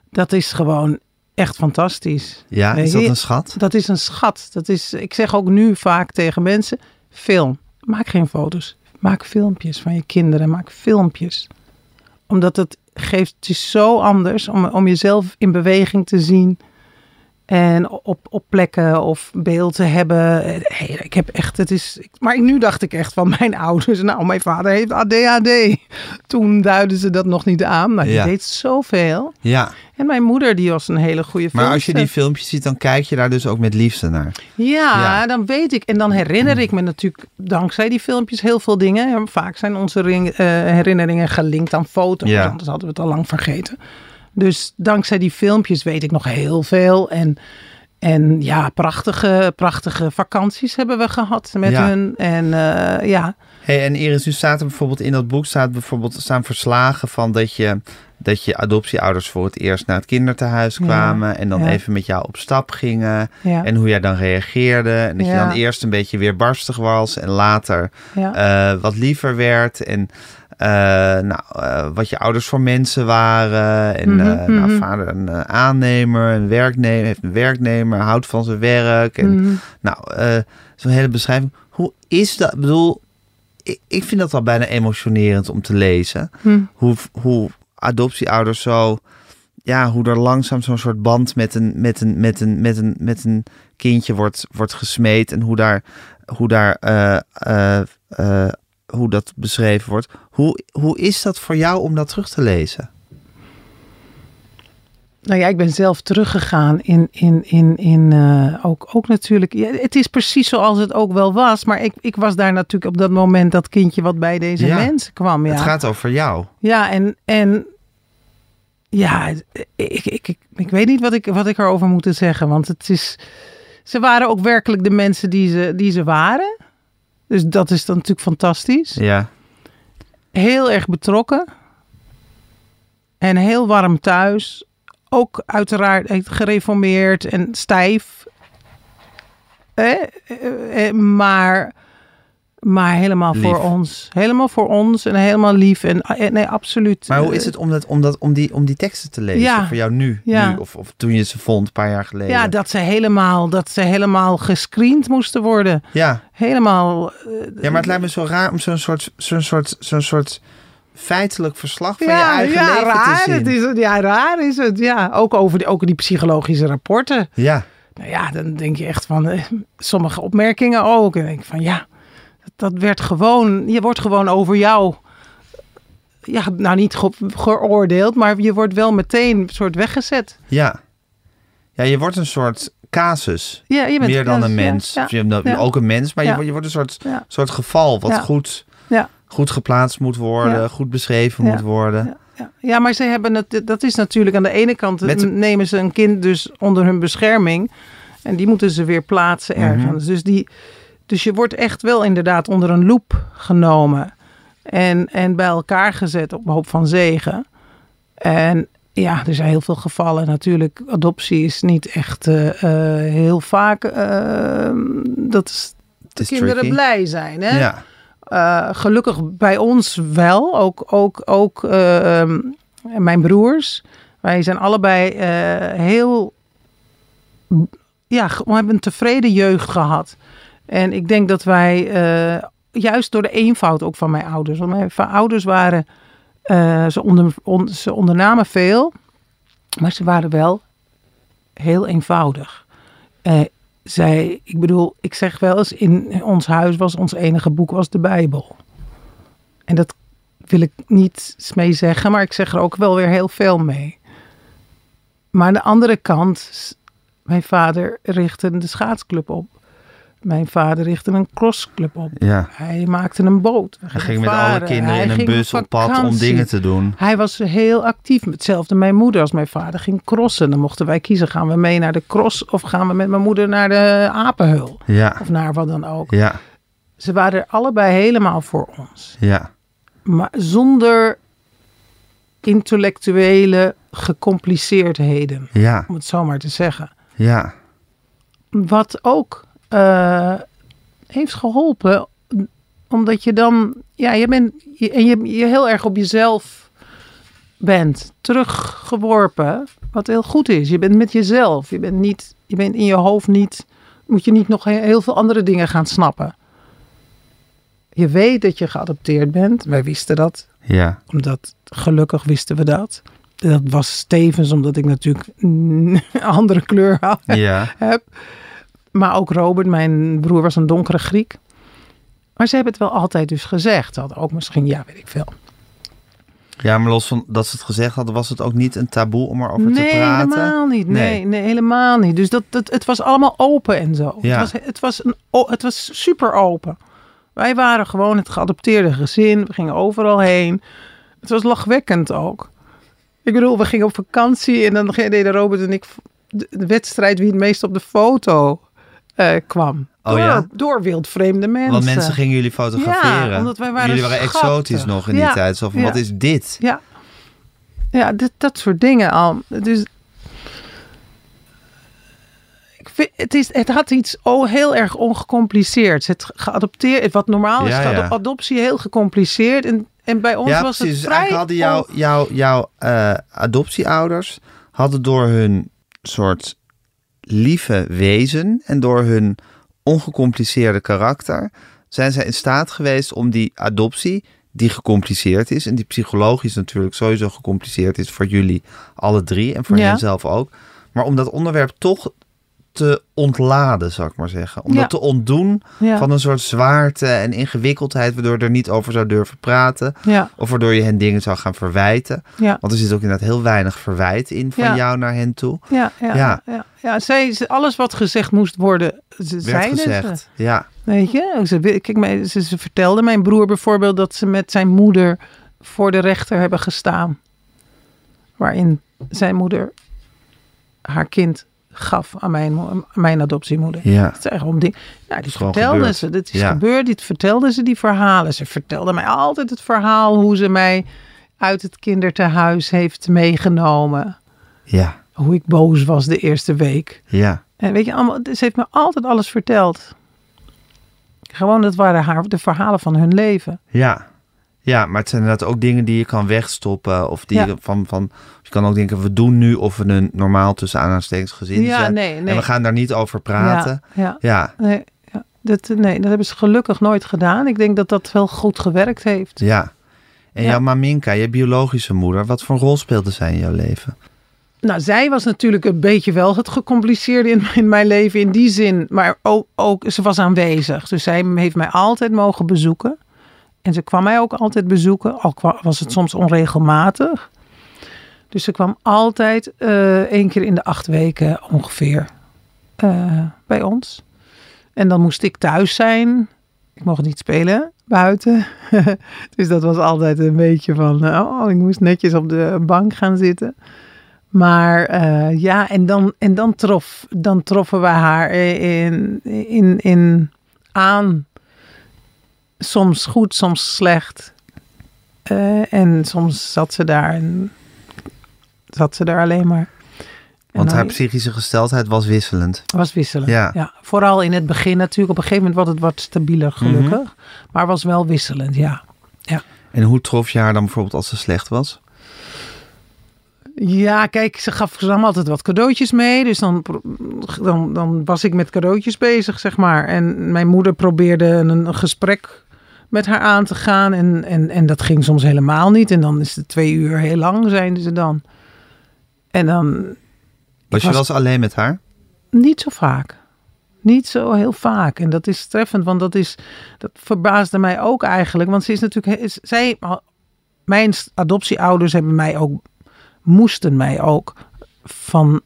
Dat is gewoon echt fantastisch. Ja, is dat een schat? Dat is een schat. Dat is, ik zeg ook nu vaak tegen mensen: film. Maak geen foto's. Maak filmpjes van je kinderen. Maak filmpjes. Omdat het geeft, het is zo anders om, om jezelf in beweging te zien. En op, op plekken of beeld te hebben. Hey, ik heb echt, het is. Maar nu dacht ik echt van mijn ouders. Nou, mijn vader heeft ADHD. Toen duidden ze dat nog niet aan. Maar die Ja. deed zoveel. Ja, En mijn moeder, die was een hele goede maar als je die filmpjes ziet, dan kijk je daar dus ook met liefde naar. Ja, Ja. dan weet ik. En dan herinner ik me natuurlijk dankzij die filmpjes heel veel dingen. En vaak zijn onze eh, herinneringen gelinkt aan foto's. Ja. Anders hadden we het al lang vergeten. Dus dankzij die filmpjes weet ik nog heel veel. En, en ja, prachtige, prachtige vakanties hebben we gehad met Ja. hun. En eh, ja, Hey, en Iris, nu staat er bijvoorbeeld in dat boek staat bijvoorbeeld staan verslagen van dat je dat je adoptieouders voor het eerst naar het kinderthuis Ja, kwamen en dan ja. even met jou op stap gingen en hoe jij dan reageerde en dat je dan eerst een beetje weerbarstig was en later eh, wat liever werd en eh, nou, eh, wat je ouders voor mensen waren en Mhm, eh, nou, mhm. vader een aannemer, een werknemer, heeft een werknemer, houdt van zijn werk en Mhm. nou, zo'n hele beschrijving. Hoe is dat? Ik bedoel, ik, ik vind dat wel bijna emotionerend om te lezen. Hoe, hoe adoptieouders zo, ja, hoe er langzaam zo'n soort band met een, met een, met een, met een, met een kindje wordt, wordt gesmeed en hoe daar, hoe daar, hoe dat beschreven wordt. Hoe, hoe is dat voor jou om dat terug te lezen? Nou ja, ik ben zelf teruggegaan in, in, in, in eh, ook, ook natuurlijk. Ja, het is precies zoals het ook wel was. Maar ik, ik was daar natuurlijk op dat moment dat kindje wat bij deze Ja. mensen kwam. Ja, Het gaat over jou. ja en, en ja, ik, ik, ik, ik weet niet wat ik, wat ik erover moet zeggen. Want het is, ze waren ook werkelijk de mensen die ze, die ze waren. Dus dat is dan natuurlijk fantastisch. Ja, heel erg betrokken. En heel warm thuis. Ook uiteraard echt gereformeerd en stijf. Eh, eh, eh, maar, maar helemaal Lief. voor ons. Helemaal voor ons en helemaal lief. En, eh, nee, absoluut. maar hoe Eh, is het om, dat, om, dat, om, die, om die teksten te lezen Ja. voor jou nu? Ja. nu of, of toen je ze vond, een paar jaar geleden? Ja, dat ze helemaal, dat ze helemaal gescreend moesten worden. ja. Helemaal. eh, Ja, maar het lijkt me zo raar om zo'n soort, zo'n soort, zo'n soort feitelijk verslag van je eigen ja, leven raar, te zien. het is het. Ja, raar is het. Ja, ook over die, ook die psychologische rapporten. Ja, Nou ja, dan denk je echt van eh, sommige opmerkingen ook. En denk ik van ja, dat werd gewoon, je wordt gewoon over jou, ja, nou niet ge- geoordeeld, maar je wordt wel meteen een soort weggezet. ja. Ja, je wordt een soort casus. Ja, je bent Meer dan een mens. Ja, je bent ja. ook een mens, maar je, wordt- je wordt een soort, soort geval wat goed, Ja. goed geplaatst moet worden, goed beschreven moet worden. Ja, ja. ja, maar ze hebben het, dat is natuurlijk aan de ene kant Met- nemen ze een kind dus onder hun bescherming en die moeten ze weer plaatsen Mhm. ergens. Dus, die, dus je wordt echt wel inderdaad onder een loep genomen en, en bij elkaar gezet op hoop van zegen. En ja, er zijn heel veel gevallen. Natuurlijk, adoptie is niet echt eh, eh, heel vaak uh, dat is kinderen tricky. blij zijn. Hè? Ja, Uh, gelukkig bij ons wel. Ook, ook, ook um, mijn broers. Wij zijn allebei heel. Ja, we hebben een tevreden jeugd gehad. En ik denk dat wij, uh, juist door de eenvoud ook van mijn ouders. Want mijn ouders waren. Uh, ze, onder, ondernamen veel. Maar ze waren wel heel eenvoudig. Uh, zij, ik bedoel, ik zeg wel eens, in ons huis was ons enige boek was de Bijbel. En dat wil ik niet mee zeggen, maar ik zeg er ook wel weer heel veel mee. Maar aan de andere kant, mijn vader richtte de schaatsclub op. Mijn vader richtte een crossclub op. ja. Hij maakte een boot. Hij ging met alle kinderen Hij in een bus op pad om dingen te doen. Hij was heel actief. Hetzelfde mijn moeder als mijn vader ging crossen. Dan mochten wij kiezen, gaan we mee naar de cross of gaan we met mijn moeder naar de apenhul? Ja, Of naar wat dan ook. ja, Ze waren er allebei helemaal voor ons. ja. Maar zonder intellectuele gecompliceerdheden, Ja, om het zo maar te zeggen. ja, Wat ook eh, heeft geholpen, omdat je dan, ja, je bent, je, en je, je heel erg op jezelf bent teruggeworpen, wat heel goed is. Je bent met jezelf, je bent niet, je bent in je hoofd niet, moet je niet nog he- heel veel andere dingen gaan snappen. Je weet dat je geadopteerd bent. Wij wisten dat ja. omdat gelukkig wisten we dat. Dat was Stevens, omdat ik natuurlijk een andere kleur had, Ja, heb. Maar ook Robert, mijn broer, was een donkere Griek. Maar ze hebben het wel altijd dus gezegd. Ze hadden ook misschien, ja, weet ik veel. ja, maar los van dat ze het gezegd hadden, was het ook niet een taboe om erover nee, te praten? helemaal niet. Nee, Nee. nee. helemaal niet. Dus dat, dat, het was allemaal open en zo. Ja. Het, was, het, was een, het was super open. Wij waren gewoon het geadopteerde gezin. We gingen overal heen. Het was lachwekkend ook. Ik bedoel, we gingen op vakantie en dan deden Robert en ik de, de wedstrijd wie het meest op de foto eh, kwam. Oh door, ja? door wildvreemde mensen. Want mensen gingen jullie fotograferen. Ja, omdat wij waren jullie waren schattig. exotisch nog in die Ja, tijd. Zo van, ja. wat is dit? Ja, ja dit, dat soort dingen al. Dus het, is, het had iets oh, heel erg ongecompliceerd. Het geadopteerd, wat normaal Ja, is, ja. ado- adoptie heel gecompliceerd. En, en bij ons ja, was precies. het Dus vrij... eigenlijk hadden jouw jouw jouw eh, adoptieouders hadden door hun soort lieve wezen en door hun ongecompliceerde karakter zijn zij in staat geweest om die adoptie die gecompliceerd is en die psychologisch natuurlijk sowieso gecompliceerd is voor jullie alle drie en voor Ja. hen zelf ook, maar om dat onderwerp toch te ontladen, zou ik maar zeggen. Om Ja. dat te ontdoen ja, van een soort zwaarte en ingewikkeldheid, waardoor je er niet over zou durven praten. ja, Of waardoor je hen dingen zou gaan verwijten. Want er zit ook inderdaad heel weinig verwijt in van jou naar hen toe. Ja, ja, Ja. ja. zij, alles wat gezegd moest worden, ze zeiden gezegd. ze. Ja. Weet je, ze, kijk, mij- ze, ze vertelde mijn broer bijvoorbeeld dat ze met zijn moeder voor de rechter hebben gestaan. Waarin zijn moeder haar kind gaf aan mijn, aan mijn adoptiemoeder. Ja. Dat is echt om ding. Ja, dit vertelde gebeurd. ze. Dit is Ja. gebeurd. Dit vertelde ze die verhalen. Ze vertelde mij altijd het verhaal hoe ze mij uit het kindertehuis heeft meegenomen. Ja. Hoe ik boos was de eerste week. Ja. En weet je, allemaal, ze heeft me altijd alles verteld. Gewoon, dat waren haar, de verhalen van hun leven. Ja. Ja, maar het zijn inderdaad ook dingen die je kan wegstoppen. Of die Ja. je van, van. Je kan ook denken, we doen nu of we een normaal tussen aanhalingstekens gezin Ja, zijn. nee, nee. En we gaan daar niet over praten. Ja, ja. Nee, ja. Dat, nee, dat hebben ze gelukkig nooit gedaan. Ik denk dat dat wel goed gewerkt heeft. Ja. En jouw maminka, je biologische moeder, wat voor rol speelde zij in jouw leven? Nou, zij was natuurlijk een beetje wel het gecompliceerde in, in mijn leven in die zin. Maar ook, ook, ze was aanwezig. Dus zij heeft mij altijd mogen bezoeken. En ze kwam mij ook altijd bezoeken. Al was het soms onregelmatig. Dus ze kwam altijd eh één keer in de acht weken ongeveer eh, bij ons. En dan moest ik thuis zijn. Ik mocht niet spelen buiten. dus dat was altijd een beetje van... oh, ik moest netjes op de bank gaan zitten. Maar eh, ja, en dan, en dan, trof, dan troffen we haar in, in, in aan. Soms goed, soms slecht. Eh, en soms zat ze daar en zat ze daar alleen maar. En Want haar psychische gesteldheid was wisselend. was wisselend. Ja. Ja. vooral in het begin natuurlijk. Op een gegeven moment was het wat stabieler, gelukkig. Maar was wel wisselend, ja. En hoe trof je haar dan bijvoorbeeld als ze slecht was? Ja, kijk, ze gaf ze nam altijd wat cadeautjes mee. Dus dan, dan, dan was ik met cadeautjes bezig, zeg maar. En mijn moeder probeerde een, een gesprek met haar aan te gaan. En, en, en dat ging soms helemaal niet. En dan is het twee uur heel lang, zijn ze dan. En dan Was je wel eens alleen met haar? niet zo vaak. Niet zo heel vaak. En dat is treffend, want dat is. Dat verbaasde mij ook eigenlijk. Want ze is natuurlijk. Is, zij, mijn adoptieouders hebben mij ook. Moesten mij ook van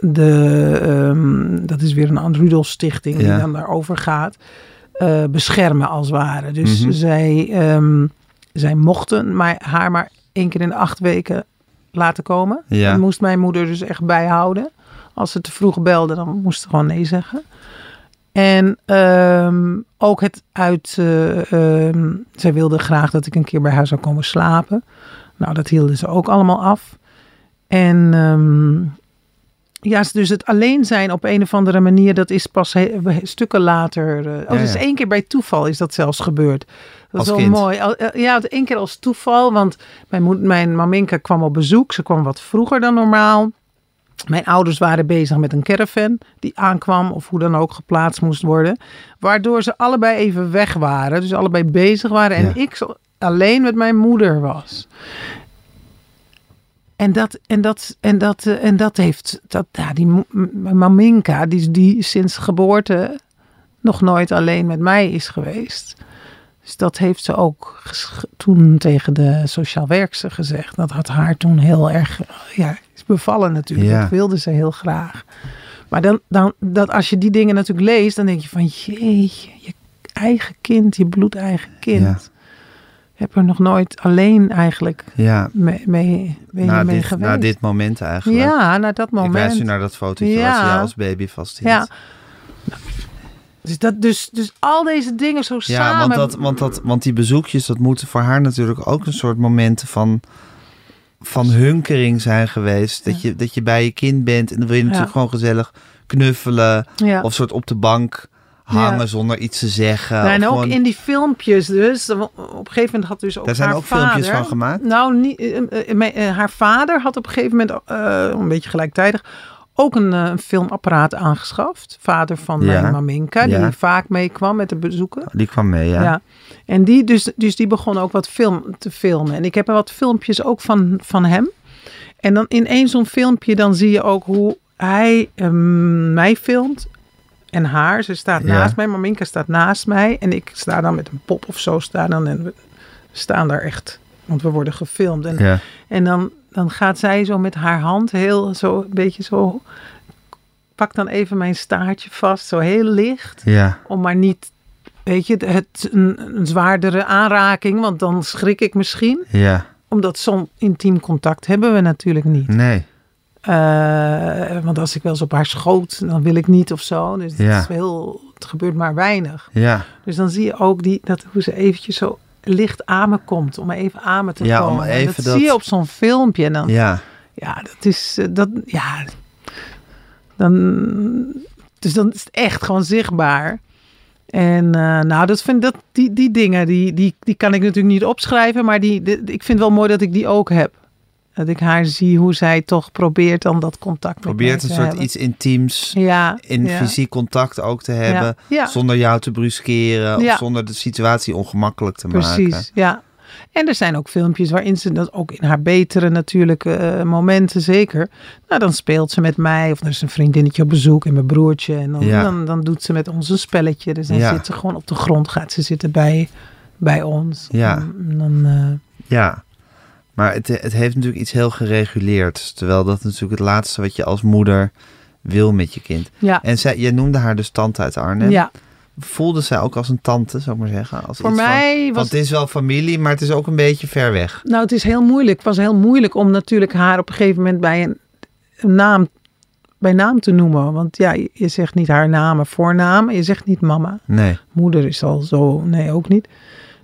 de. ehm, dat is weer een Anne Rudolf Stichting Ja. die dan daarover gaat. Eh, beschermen als het ware. Dus Mhm. zij, ehm, zij mochten mij, haar maar één keer in de acht weken laten komen. Ja. Dat moest mijn moeder dus echt bijhouden. Als ze te vroeg belde, dan moest ze gewoon nee zeggen. En ehm, ook het uit... eh, ehm, zij wilde graag dat ik een keer bij haar zou komen slapen. Nou, dat hielden ze ook allemaal af. En ja, dus het alleen zijn op een of andere manier... dat is pas he- stukken later... eh, oh, Ja, dus ja. één keer bij toeval is dat zelfs gebeurd. Dat Als is wel kind? mooi. Al- eh, Ja, één keer als toeval. Want mijn, mijn maminka kwam op bezoek. Ze kwam wat vroeger dan normaal. Mijn ouders waren bezig met een caravan die aankwam of hoe dan ook geplaatst moest worden. Waardoor ze allebei even weg waren. Dus allebei bezig waren en Ja. ik alleen met mijn moeder was. En dat, en dat, en dat, eh, en dat heeft, dat, ja, die maminka, die, die sinds geboorte nog nooit alleen met mij is geweest. Dus dat heeft ze ook toen tegen de sociaal werkster gezegd. Dat had haar toen heel erg, ja, is bevallen natuurlijk. Ja. Dat wilde ze heel graag. Maar dan, dan, dat als je die dingen natuurlijk leest, dan denk je van, jeetje, je eigen kind, je bloedeigen kind. Ja. Heb er nog nooit alleen eigenlijk Ja, mee, mee, je na mee dit, geweest. na dit moment eigenlijk. ja, na dat Ik wijs moment. u naar dat fotootje Ja. ze jou als baby vasthield. Ja. Dus, dat, dus, dus al deze dingen zo Ja, samen. want, dat, want, dat, want die bezoekjes, dat moeten voor haar natuurlijk ook een soort momenten van, van hunkering zijn geweest. Dat, je, dat je bij je kind bent en dan wil je natuurlijk gewoon gezellig knuffelen. Of soort op de bank hangen Ja. zonder iets te zeggen. Nou, en of ook gewoon- in die filmpjes dus. Op een gegeven moment had dus ook Daar zijn haar ook vader, filmpjes van gemaakt? Nou, niet, eh, eh, eh, haar vader had op een gegeven moment, een beetje gelijktijdig, ook een, filmapparaat aangeschaft. Vader van Ja. mijn maminka, die Ja. vaak meekwam met de bezoeken. Die kwam mee, ja. Ja. En die, dus, dus die begon ook wat film te filmen. En ik heb er wat filmpjes ook van, van hem. En dan in één zo'n filmpje, dan zie je ook hoe hij ehm, mij filmt. En haar. Ze staat Ja. naast mij. Maminka staat naast mij. En ik sta dan met een pop of zo. Staan dan, en we staan daar echt. Want we worden gefilmd. En, Ja. en dan, dan gaat zij zo met haar hand heel zo een beetje zo. Pak dan even mijn staartje vast. Zo heel licht ja. om maar niet, weet je, het, een, een zwaardere aanraking, want dan schrik ik misschien. Ja. Omdat zo'n intiem contact hebben we natuurlijk niet. Nee. Eh, want als ik wel eens op haar schoot, dan wil ik niet of zo. Dus het, is heel, het gebeurt maar weinig. Ja. Dus dan zie je ook die, dat, hoe ze eventjes zo licht aan me komt. Om even aan me te Ja, om komen. En even dat, dat- zie je op zo'n filmpje. En dan, Ja. ja, dat is, eh, dat, ja, dan, dus dan is het echt gewoon zichtbaar. En eh, nou, dat vind dat, die, die dingen, die, die, die kan ik natuurlijk niet opschrijven, maar die, die- ik vind wel mooi dat ik die ook heb. Dat ik haar zie hoe zij toch probeert dan dat contact Probeert met een mij te soort hebben. iets intiems ja, in ja. fysiek contact ook te hebben. Ja. Zonder jou te bruskeren. Of zonder de situatie ongemakkelijk te maken. Precies, ja. En er zijn ook filmpjes waarin ze dat ook in haar betere natuurlijk eh, momenten zeker. Nou, dan speelt ze met mij of er is een vriendinnetje op bezoek en mijn broertje. En dan, dan, dan doet ze met ons een spelletje. Dus dan zit ze gewoon op de grond, gaat ze zitten bij, bij ons. Ja. En dan, eh, Ja, maar het, het heeft natuurlijk iets heel gereguleerd. Terwijl dat natuurlijk het laatste wat je als moeder wil met je kind. ja. En zij, jij noemde haar dus tante uit Arnhem. ja, Voelde zij ook als een tante, zou ik maar zeggen? Als voor iets van- mij Want was het is wel familie, maar het is ook een beetje ver weg. Nou, het is heel moeilijk. Het was heel moeilijk om natuurlijk haar op een gegeven moment bij een, een naam, bij naam te noemen. Want ja, je, zegt niet haar naam, voornaam. Je zegt niet mama. Nee, Moeder is al zo, nee, ook niet.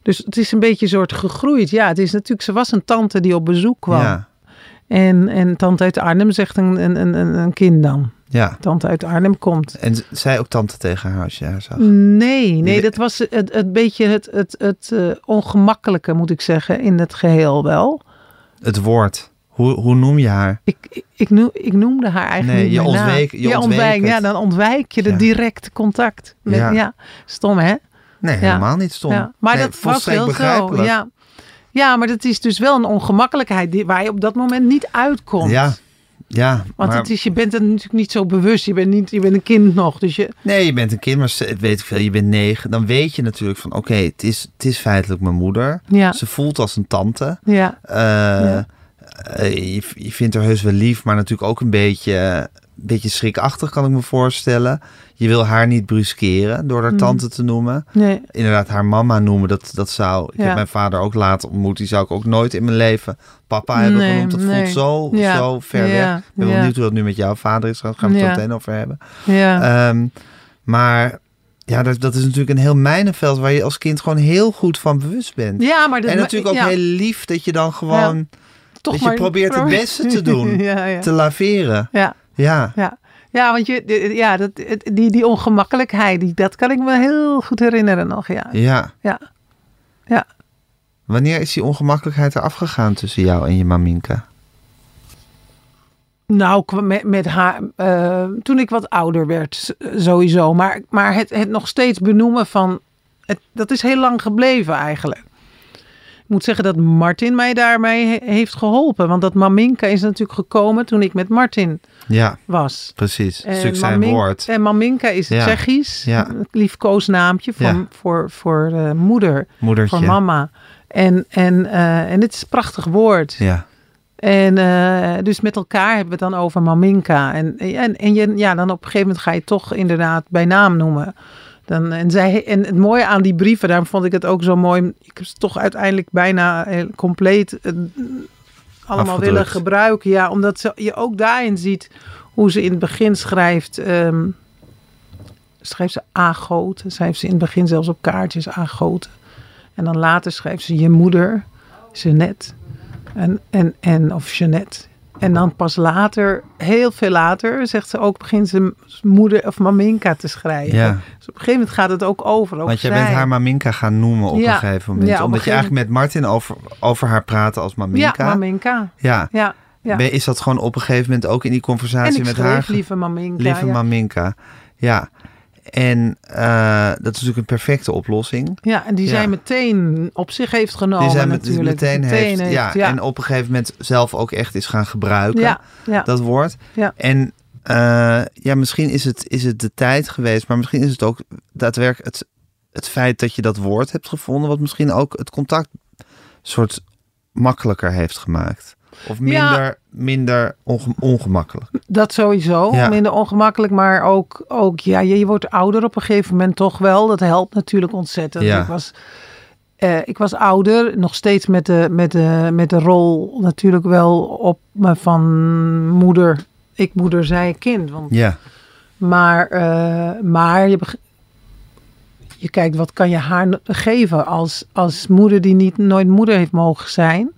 Dus het is een beetje een soort gegroeid. Ja, het is natuurlijk, ze was een tante die op bezoek kwam. ja, En, en tante uit Arnhem zegt een, een, een, een kind dan. ja. Tante uit Arnhem komt. En zij ook tante tegen haar als je haar zag? Nee, nee, dat was het, het beetje het, het, het eh, ongemakkelijke, moet ik zeggen, in het geheel wel. Het woord. Hoe, hoe noem je haar? Ik, ik, ik, noem, ik noemde haar eigenlijk Nee, je ontweek- je ja, dan ontwijk je de Ja. directe contact. Met, Ja. ja. stom hè? Nee, helemaal niet stom. Ja. Maar Nee, dat was zo. begrijpelijk. Ja. ja, maar dat is dus wel een ongemakkelijkheid die, waar je op dat moment niet uitkomt. Ja, ja. Want maar, het is, je bent er natuurlijk niet zo bewust. Je bent, niet, je bent een kind nog. Dus je, Nee, je bent een kind, maar weet ik veel, je bent negen. Dan weet je natuurlijk van, oké, het, is, het is feitelijk mijn moeder. ja, Ze voelt als een tante. ja, Eh, Ja. eh, je, je vindt haar heus wel lief, maar natuurlijk ook een beetje, een beetje schrikachtig, kan ik me voorstellen. Je wil haar niet bruskeren door haar Mm. tante te noemen. nee, Inderdaad, haar mama noemen, dat, dat zou... Ik Ja. heb mijn vader ook later ontmoet. Die zou ik ook nooit in mijn leven papa hebben Nee, genoemd. Dat nee. voelt zo, Ja. zo ver Ja, weg. Ik ben ja. benieuwd hoe dat nu met jouw vader is. Daar gaan we het meteen over hebben. ja. Ehm, maar ja, dat, dat is natuurlijk een heel mijnenveld waar je als kind gewoon heel goed van bewust bent. ja, maar dat en natuurlijk ook ja, heel lief dat je dan gewoon toch dat je maar- probeert het beste te doen. ja. te laveren. ja. Ja, Ja, want je, ja, dat, die, die ongemakkelijkheid, die, dat kan ik me heel goed herinneren nog. Ja, ja. ja. ja. Wanneer is die ongemakkelijkheid er afgegaan tussen jou en je maminka? Nou, met, met haar, eh, toen ik wat ouder werd, sowieso. Maar, maar het, het nog steeds benoemen van, het, dat is heel lang gebleven eigenlijk. Moet zeggen dat Martin mij daarmee he- heeft geholpen. Want dat Maminka is natuurlijk gekomen toen ik met Martin Ja, was. precies. En stuk zijn woord. En Maminka is Ja. Tsjechisch. Ja. Liefkoosnaampje voor, Ja. voor, voor eh, moeder, Moedertje. voor mama. En, en, eh, en dit is een prachtig woord. Ja, En eh, dus met elkaar hebben we het dan over Maminka. En, en, en je, ja, dan op een gegeven moment ga je toch inderdaad bij naam noemen. Dan, en, zij, en het mooie aan die brieven, daarom vond ik het ook zo mooi. Ik heb ze toch uiteindelijk bijna heel compleet eh, allemaal Afgedrukt. willen gebruiken. Ja, omdat ze, je ook daarin ziet hoe ze in het begin schrijft. ehm, schrijft ze agoten. Schrijft ze in het begin zelfs op kaartjes agoten. En dan later schrijft ze je moeder, Jeannette. En, en, en, of Jeannette. En dan pas later, heel veel later, zegt ze ook, begint ze moeder of maminka te schrijven. Ja. Dus op een gegeven moment gaat het ook over. Ook Want jij bent haar Maminka gaan noemen op Ja. een gegeven moment. Ja, op een Omdat je eigenlijk met Martin over, over haar praatte als Maminka. Ja, maminka. Ja. Ja. Ben- Is dat gewoon op een gegeven moment ook in die En conversatie ik met schreef haar? lieve maminka. Lieve. Maminka. Ja. En eh, dat is natuurlijk een perfecte oplossing. Ja, en die Ja. zij meteen op zich heeft genomen Die zij met- natuurlijk. meteen, heeft, ja, ja. En op een gegeven moment zelf ook echt is gaan gebruiken. ja, ja. Dat woord. Ja. En eh, ja, misschien is het, is het de tijd geweest, maar misschien is het ook daadwerkelijk het, het feit dat je dat woord hebt gevonden, wat misschien ook het contact soort makkelijker heeft gemaakt. Of Ja. minder, minder onge- ongemakkelijk. Dat sowieso, Ja. minder ongemakkelijk, maar ook, ook ja, je, je wordt ouder op een gegeven moment toch wel. Dat helpt natuurlijk ontzettend. Ja. Ik, was, eh, ik was ouder, nog steeds met de, met, de, met de rol natuurlijk wel op me van moeder. Ik moeder, zij kind. Want, Ja, maar eh, maar je, je kijkt, wat kan je haar geven als, als moeder die niet, nooit moeder heeft mogen zijn?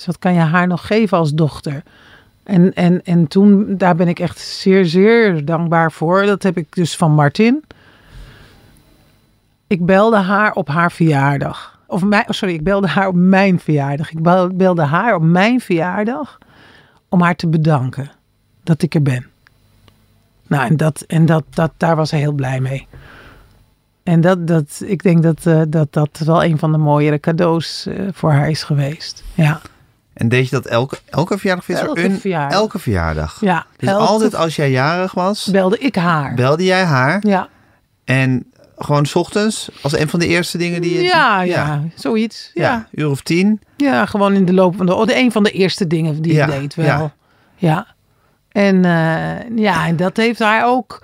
Dus wat kan je haar nog geven als dochter? En, en, en toen, daar ben ik echt zeer, zeer dankbaar voor. Dat heb ik dus van Martin. Ik belde haar op haar verjaardag. Of mijn, oh, sorry, ik belde haar op mijn verjaardag. Ik bel- belde haar op mijn verjaardag om haar te bedanken dat ik er ben. Nou, en, dat, en dat, dat, daar was hij heel blij mee. En dat, dat, ik denk dat, eh, dat dat wel een van de mooiere cadeaus eh, voor haar is geweest. Ja, en deed je dat elke, elke verjaardag? Er Elke een, verjaardag. Elke verjaardag. ja. Dus elke- altijd als jij jarig was, belde ik haar. belde jij haar. ja. En gewoon 's ochtends, als een van de eerste dingen die je... Ja, ja, zoiets. Ja. Ja, uur of tien. Ja, gewoon in de loop van de... Oh, de een van de eerste dingen die Ja, je deed wel. ja. Ja. En eh, ja, en dat heeft haar ook...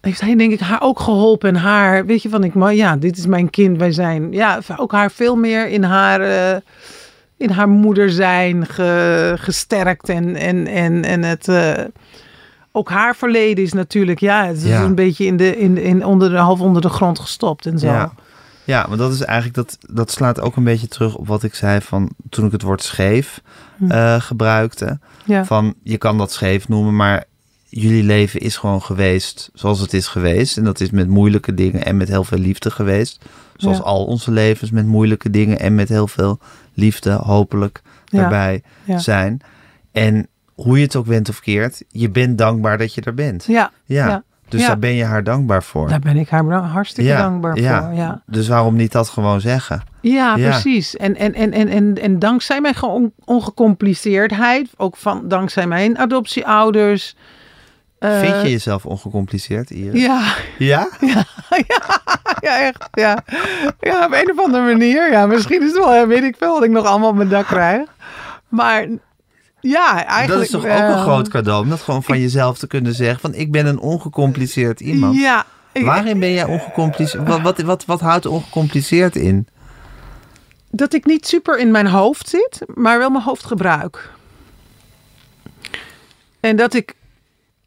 Heeft hij denk ik haar ook geholpen. En haar, weet je, van ik, maar ja, dit is mijn kind. Wij zijn, ja, ook haar veel meer in haar... eh, in haar moeder zijn ge- gesterkt en, en, en, en het... eh, ook haar verleden is natuurlijk, ja, het is Ja. een beetje in de, in, in onder de, half onder de grond gestopt en zo. Ja. Ja, maar dat is eigenlijk dat, dat slaat ook een beetje terug op wat ik zei van toen ik het woord scheef Hm. eh, gebruikte. Ja. Van je kan dat scheef noemen, maar jullie leven is gewoon geweest zoals het is geweest. En dat is met moeilijke dingen en met heel veel liefde geweest. Zoals Ja. al onze levens met moeilijke dingen en met heel veel liefde, hopelijk, daarbij Ja. zijn. En hoe je het ook went of keert, je bent dankbaar dat je er bent. Ja, Ja. Dus Ja. daar ben je haar dankbaar voor. daar ben ik haar hartstikke Ja, dankbaar ja. voor. Ja, Dus waarom niet dat gewoon zeggen? ja, precies. En, en, en, en, en, en dankzij mijn ongecompliceerdheid, ook van dankzij mijn adoptieouders. Eh, Vind je jezelf ongecompliceerd, Iris? Ja, Ja? ja, echt. Ja. ja, op een of andere manier. Ja, misschien is het wel, weet ik veel, wat ik nog allemaal op mijn dak krijg. Maar ja, eigenlijk... Dat is toch ook een eh, groot cadeau, om dat gewoon van jezelf te kunnen zeggen. Van ik ben een ongecompliceerd iemand. Ja. ik- Waarin ben jij ongecompliceerd? Wat, wat, wat, wat houdt ongecompliceerd in? dat ik niet super in mijn hoofd zit, maar wel mijn hoofd gebruik. En dat ik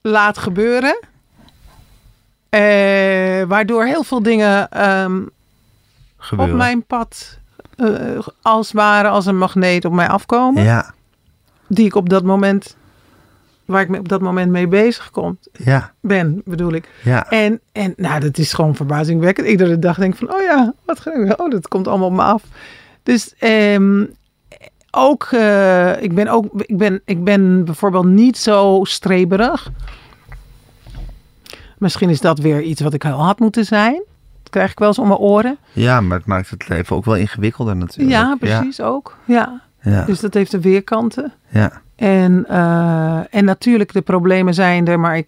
laat gebeuren. Eh, waardoor heel veel dingen ehm, op mijn pad eh, als ware als een magneet op mij afkomen. Ja, Die ik op dat moment, waar ik me op dat moment mee bezig kom, ja, ben, bedoel ik. ja. En, en nou, dat is gewoon verbazingwekkend. Iedere dag denk ik van, oh ja, wat grappig. Oh, dat komt allemaal op me af. Dus ehm, ook, eh, ik, ben ook ik, ben, ik ben bijvoorbeeld niet zo streberig. Misschien is dat weer iets wat ik al had moeten zijn. Dat krijg ik wel eens om mijn oren. Ja, maar het maakt het leven ook wel ingewikkelder natuurlijk. Ja, precies ook. Ja. Ja, Dus dat heeft de weerkanten. ja, En, eh, en natuurlijk, de problemen zijn er, maar, ik,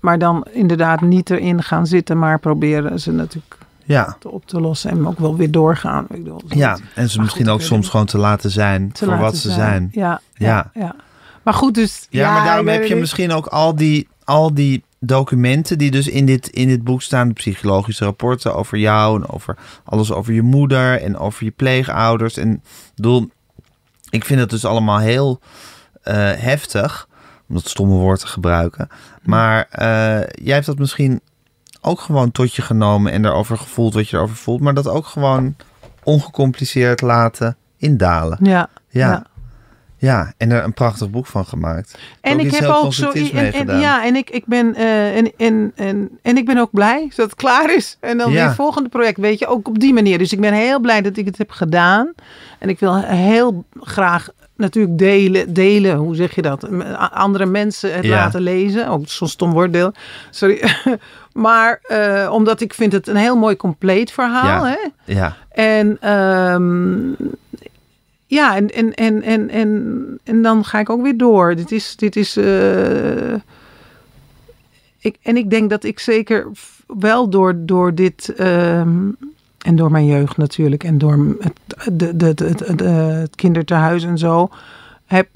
maar dan inderdaad niet erin gaan zitten, maar proberen ze natuurlijk ja. te op te lossen en ook wel weer doorgaan. Ik bedoel, Ja, en ze misschien goed, ook soms gewoon te laten zijn te voor laten wat ze zijn. Ja, ja, Ja. ja. Maar goed, dus... Ja, maar daarom heb je misschien ook al die, al die documenten die dus in dit, in dit boek staan, de psychologische rapporten over jou en over alles over je moeder en over je pleegouders. En ik bedoel, ik vind het dus allemaal heel eh, heftig om dat stomme woord te gebruiken. Maar eh, jij hebt dat misschien ook gewoon tot je genomen en daarover gevoeld wat je erover voelt, maar dat ook gewoon ongecompliceerd laten indalen. Ja, Ja. ja. Ja, en er een prachtig boek van gemaakt. En ik heb ook zo. En, en- ja, en ik, ik ben. eh, en, en, en, en ik ben ook blij dat het klaar is. En dan Ja. weer het volgende project, weet je, ook op die manier. Dus ik ben heel blij dat ik het heb gedaan. En ik wil heel graag natuurlijk delen, delen hoe zeg je dat? Andere mensen het Ja. laten lezen. Ook zo'n stom woorddeel. Sorry. maar eh, omdat ik vind het een heel mooi compleet verhaal. Ja. Hè? Ja, En ehm, ja, en, en, en, en, en, en dan ga ik ook weer door. Dit is. Dit is eh, ik, en ik denk dat ik zeker wel door, door dit. ehm, en door mijn jeugd natuurlijk. En door het, de, de, de, het, de- het kinderthuis en zo. Heb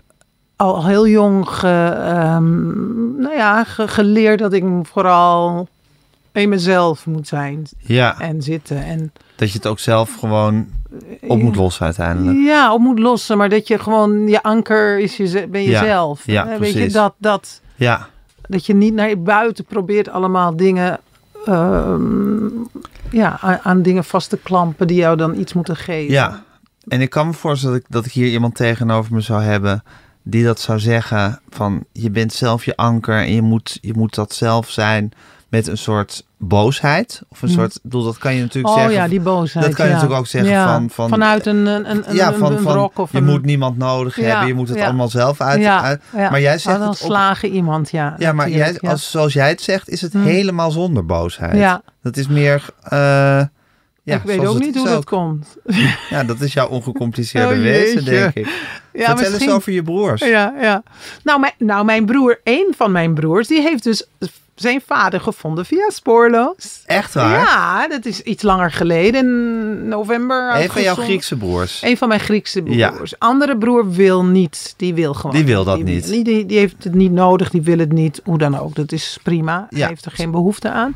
al heel jong ge, ehm, nou ja, ge- geleerd dat ik vooral in mezelf moet zijn ja. en zitten. En dat je het ook zelf gewoon op moet lossen uiteindelijk. ja, op moet lossen, maar dat je gewoon je anker is je, ben jezelf. ja, Eh, Weet je dat, dat, Ja, dat je niet naar buiten probeert allemaal dingen, ehm, ja, aan, aan dingen vast te klampen die jou dan iets moeten geven. ja. En ik kan me voorstellen dat ik, dat ik hier iemand tegenover me zou hebben die dat zou zeggen van je bent zelf je anker en je moet, je moet dat zelf zijn met een soort boosheid. Of een Hm. soort, bedoel, dat kan je natuurlijk Oh zeggen. ja, die boosheid. dat kan je ja. natuurlijk ook zeggen Ja, van- van- vanuit een, een, een, ja, van, een van of je een, moet niemand nodig hebben, je moet het allemaal zelf uit. Maar jij zegt Oh, dan het op, slagen iemand, ja. ja, maar jij, als, zoals jij het zegt, is het Hm. helemaal zonder boosheid. Ja. Dat is meer. eh, ja, ik weet ook niet hoe dat komt. Ja, dat is jouw ongecompliceerde Oh, wezen, denk ik. Ja, Vertel eens over je broers. Ja, ja. Nou, mijn, nou, mijn broer, een van mijn broers, die heeft dus zijn vader gevonden via Spoorloos. Echt waar? Ja, dat is iets langer geleden, in november. Een van jouw. Griekse broers. Een van mijn Griekse Ja. broers. Andere broer wil niet. Die wil gewoon. Die wil dat niet. Die, die, die heeft het niet nodig. Die wil het niet. Hoe dan ook. Dat is prima. Ja. Hij heeft er geen behoefte aan.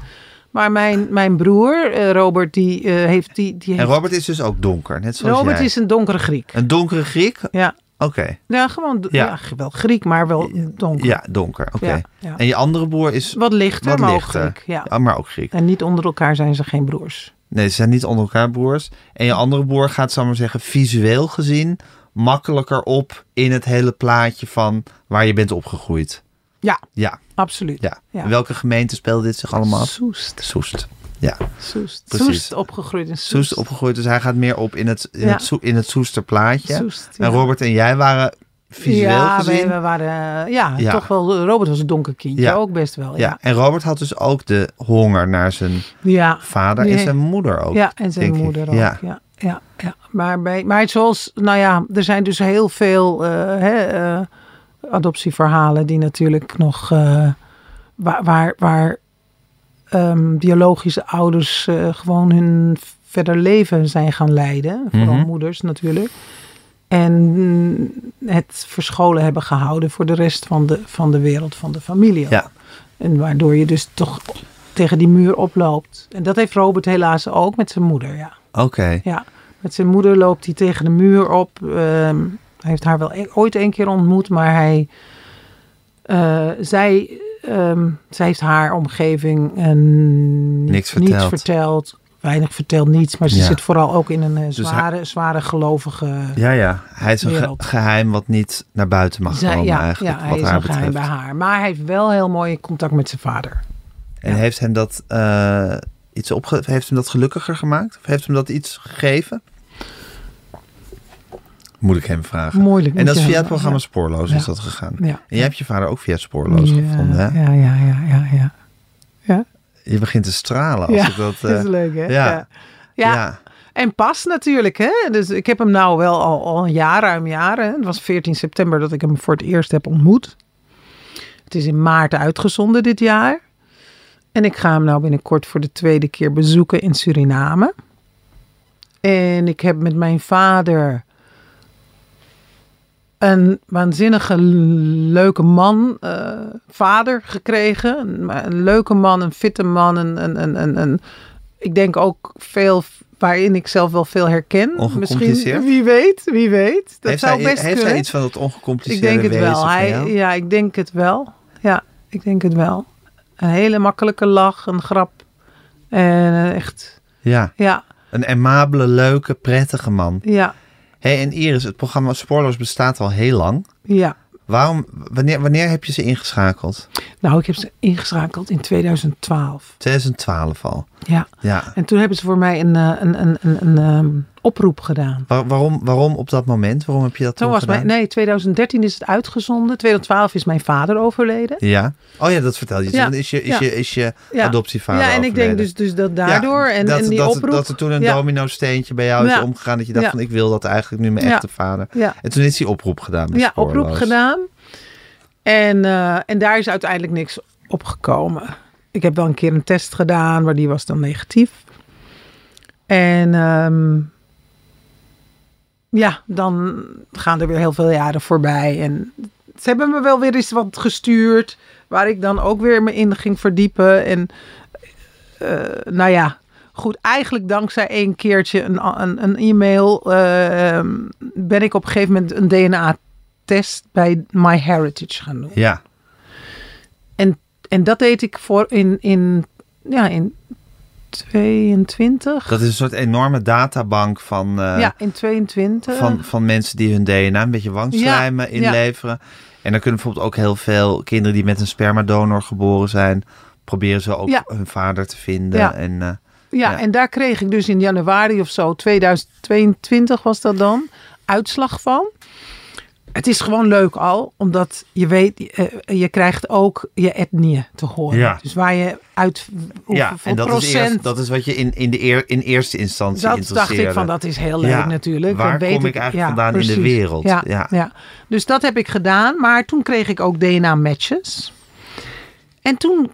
Maar mijn, mijn broer, eh, Robert, die eh, heeft... Die, die En heeft Robert is dus ook donker, net zoals Robert jij. is een donkere Griek. Een donkere Griek? Ja. Oké. Ja, gewoon Ja. ja. wel Griek, maar wel donker. Ja, donker. Oké. Ja. En je andere broer is Wat lichter, wat maar ook lichter. Griek. Ja. Maar ook Griek. En niet onder elkaar zijn ze geen broers. Nee, ze zijn niet onder elkaar broers. En je andere broer gaat, zal maar zeggen, visueel gezien makkelijker op in het hele plaatje van waar je bent opgegroeid. Ja, Ja, absoluut. ja. Welke gemeente speelde dit zich allemaal af? Soest. Soest. Ja, Soest. Precies. Soest opgegroeid in Soest. Soest opgegroeid. Dus hij gaat meer op in het, in Ja. het, in het Soester plaatje. Soest, ja. En Robert en jij waren visueel ja, gezien. We, we waren, ja, Ja. toch wel. Robert was een donker kindje, Ja. ook best wel. ja. Ja, en Robert had dus ook de honger naar zijn ja. vader en zijn moeder ook. ja en zijn ik. moeder ook. Ja. Ja. Ja, ja, Maar, bij, maar zoals, nou ja, er zijn dus heel veel eh, hè, eh, adoptieverhalen die natuurlijk nog, eh, waar, waar, waar ehm, biologische ouders eh, gewoon hun verder leven zijn gaan leiden. Vooral Mhm. moeders natuurlijk. En het verscholen hebben gehouden voor de rest van de, van de wereld, van de familie. Ja. En waardoor je dus toch tegen die muur oploopt. En dat heeft Robert helaas ook met zijn moeder, ja. Oké. Ja, met zijn moeder loopt hij tegen de muur op. Ehm, hij heeft haar wel e- ooit een keer ontmoet, maar hij, eh, zij, ehm, zij heeft haar omgeving eh, niets verteld. Weinig verteld, niets. Maar ze Ja. zit vooral ook in een eh, hij- zware, zware gelovige... Ja, ja. Hij is een ge- geheim wat niet naar buiten mag Zij- komen ja, eigenlijk. ja, hij wat is haar een geheim bij haar. Maar hij heeft wel heel mooi contact met zijn vader. En Ja. heeft hem dat iets opge heeft hem dat gelukkiger gemaakt? Of heeft hem dat iets gegeven? Moet ik hem vragen. Moeilijk. en dat is via het programma Spoorloos is dat gegaan. Ja. En jij hebt je vader ook via Spoorloos gevonden, hè? Ja, ja, ja, ja, ja. Ja, Je begint te stralen als ik dat... dat eh, is leuk, hè? Ja, ja. En pas natuurlijk, hè? Dus ik heb hem nou wel al, al een jaar, ruim jaren. Het was 14 september dat ik hem voor het eerst heb ontmoet. Het is in maart uitgezonden dit jaar. En ik ga hem nou binnenkort voor de tweede keer bezoeken in Suriname. En ik heb met mijn vader een waanzinnige leuke man, eh, vader gekregen. Een, een leuke man, een fitte man. Een, een, een, een, ik denk ook veel waarin ik zelf wel veel herken. Misschien, wie weet, wie weet. Dat heeft zou hij, best heeft kunnen. hij iets van het ik ongecompliceerde denk het wel. Hij, ja, ik denk het wel. Ja, ik denk het wel. Een hele makkelijke lach, een grap. En eh, echt, Ja, ja, een aimabele, leuke, prettige man. ja, hey, en Iris, het programma Spoorloos bestaat al heel lang. ja. Waarom, wanneer, wanneer heb je ze ingeschakeld? Nou, ik heb ze ingeschakeld in 2012. 2012 al. Ja. Ja. En toen hebben ze voor mij een, eh, een, een, een, een, ehm, oproep gedaan. Waar- waarom, waarom op dat moment? Waarom heb je dat Toen toen was gedaan? mijn, nee, 2013 is het uitgezonden. 2012 is mijn vader overleden. Ja. Oh ja, dat vertel je. Ja, Dan is je, is ja. je, is je Ja. adoptievader ja, en ik denk dus, dus dat daardoor en, dat, en die dat, oproep. dat er toen een ja, domino-steentje bij jou is omgegaan. Dat je dacht van ik wil dat eigenlijk nu mijn echte vader. Ja, En toen is die oproep gedaan. bij ja oproep gedaan. En, eh, en daar is uiteindelijk niks opgekomen. Ik heb wel een keer een test gedaan, maar die was dan negatief. En ehm, ja, dan gaan er weer heel veel jaren voorbij. En ze hebben me wel weer eens wat gestuurd, waar ik dan ook weer me in ging verdiepen. En eh, nou ja, goed, eigenlijk dankzij één keertje een, een, een e-mail eh, ehm, ben ik op een gegeven moment een DNA-test bij MyHeritage gaan doen. Ja. En dat deed ik voor in, in, ja, in 22. Dat is een soort enorme databank van, eh, ja, in 22. van, van mensen die hun DNA een beetje wangslijmen Ja, ja. inleveren. En dan kunnen bijvoorbeeld ook heel veel kinderen die met een spermadonor geboren zijn, proberen ze ook Ja. hun vader te vinden. En, eh, ja, ja. en daar kreeg ik dus in januari of zo, 2022 was dat dan, uitslag van. Het is gewoon leuk al, omdat je weet, eh, je krijgt ook je etnie te horen. Ja. Dus waar je uit ja, en dat is, procent... eerst, dat is wat je in, in, de eer, in eerste instantie dat dacht ik van, dat is heel leuk Ja, natuurlijk. waar weet kom ik eigenlijk vandaan in de wereld? Ja, Ja. Dus dat heb ik gedaan. Maar toen kreeg ik ook DNA-matches. En toen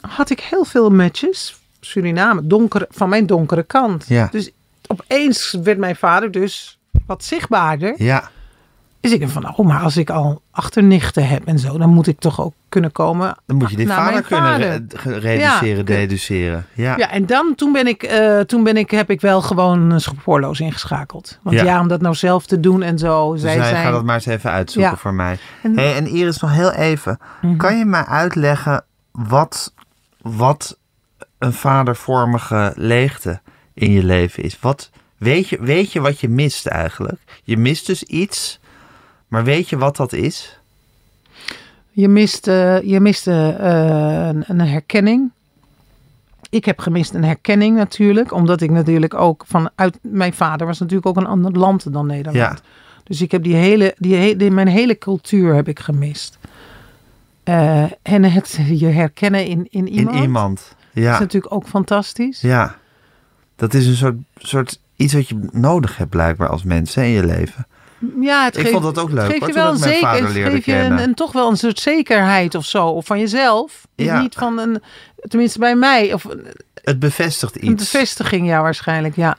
had ik heel veel matches. Suriname, donker, van mijn donkere kant. Ja. Dus opeens werd mijn vader dus wat zichtbaarder. Ja, Dus ik dacht van, oh, maar als ik al achternichten heb en zo, dan moet ik toch ook kunnen komen dan moet je die vader kunnen vader. re- ge- reduceren, Ja. deduceren. Ja. Ja, en dan toen ben ik, eh, toen ben ik, heb ik wel gewoon een spoorloos ingeschakeld. Want Ja. ja. om dat nou zelf te doen en zo. Dus zij hij zijn, gaat dat maar eens even uitzoeken Ja. voor mij. En- Hey, en Iris, nog heel even. Mhm. Kan je mij uitleggen wat, wat een vadervormige leegte in je leven is? Wat, weet, je, weet je wat je mist eigenlijk? Je mist dus iets, maar weet je wat dat is? Je mist, eh, je mist eh, eh, een, een herkenning. Ik heb gemist een herkenning natuurlijk. Omdat ik natuurlijk ook vanuit... Mijn vader was natuurlijk ook een ander land dan Nederland. Ja. Dus ik heb die hele, die, mijn hele cultuur heb ik gemist. En het je herkennen in, in iemand. In iemand. is Ja, natuurlijk ook fantastisch. ja. Dat is een soort, soort iets wat je nodig hebt blijkbaar als mens hè, in je leven. Ja, het Ik geeft, vond dat ook leuk, hoor, je wel ik een zeker, vader leerde geeft je een, een- toch wel een soort zekerheid of zo. Of van jezelf. Ja. Niet van een, tenminste bij mij. Of Het bevestigt een iets. bevestiging, ja, waarschijnlijk. Ja.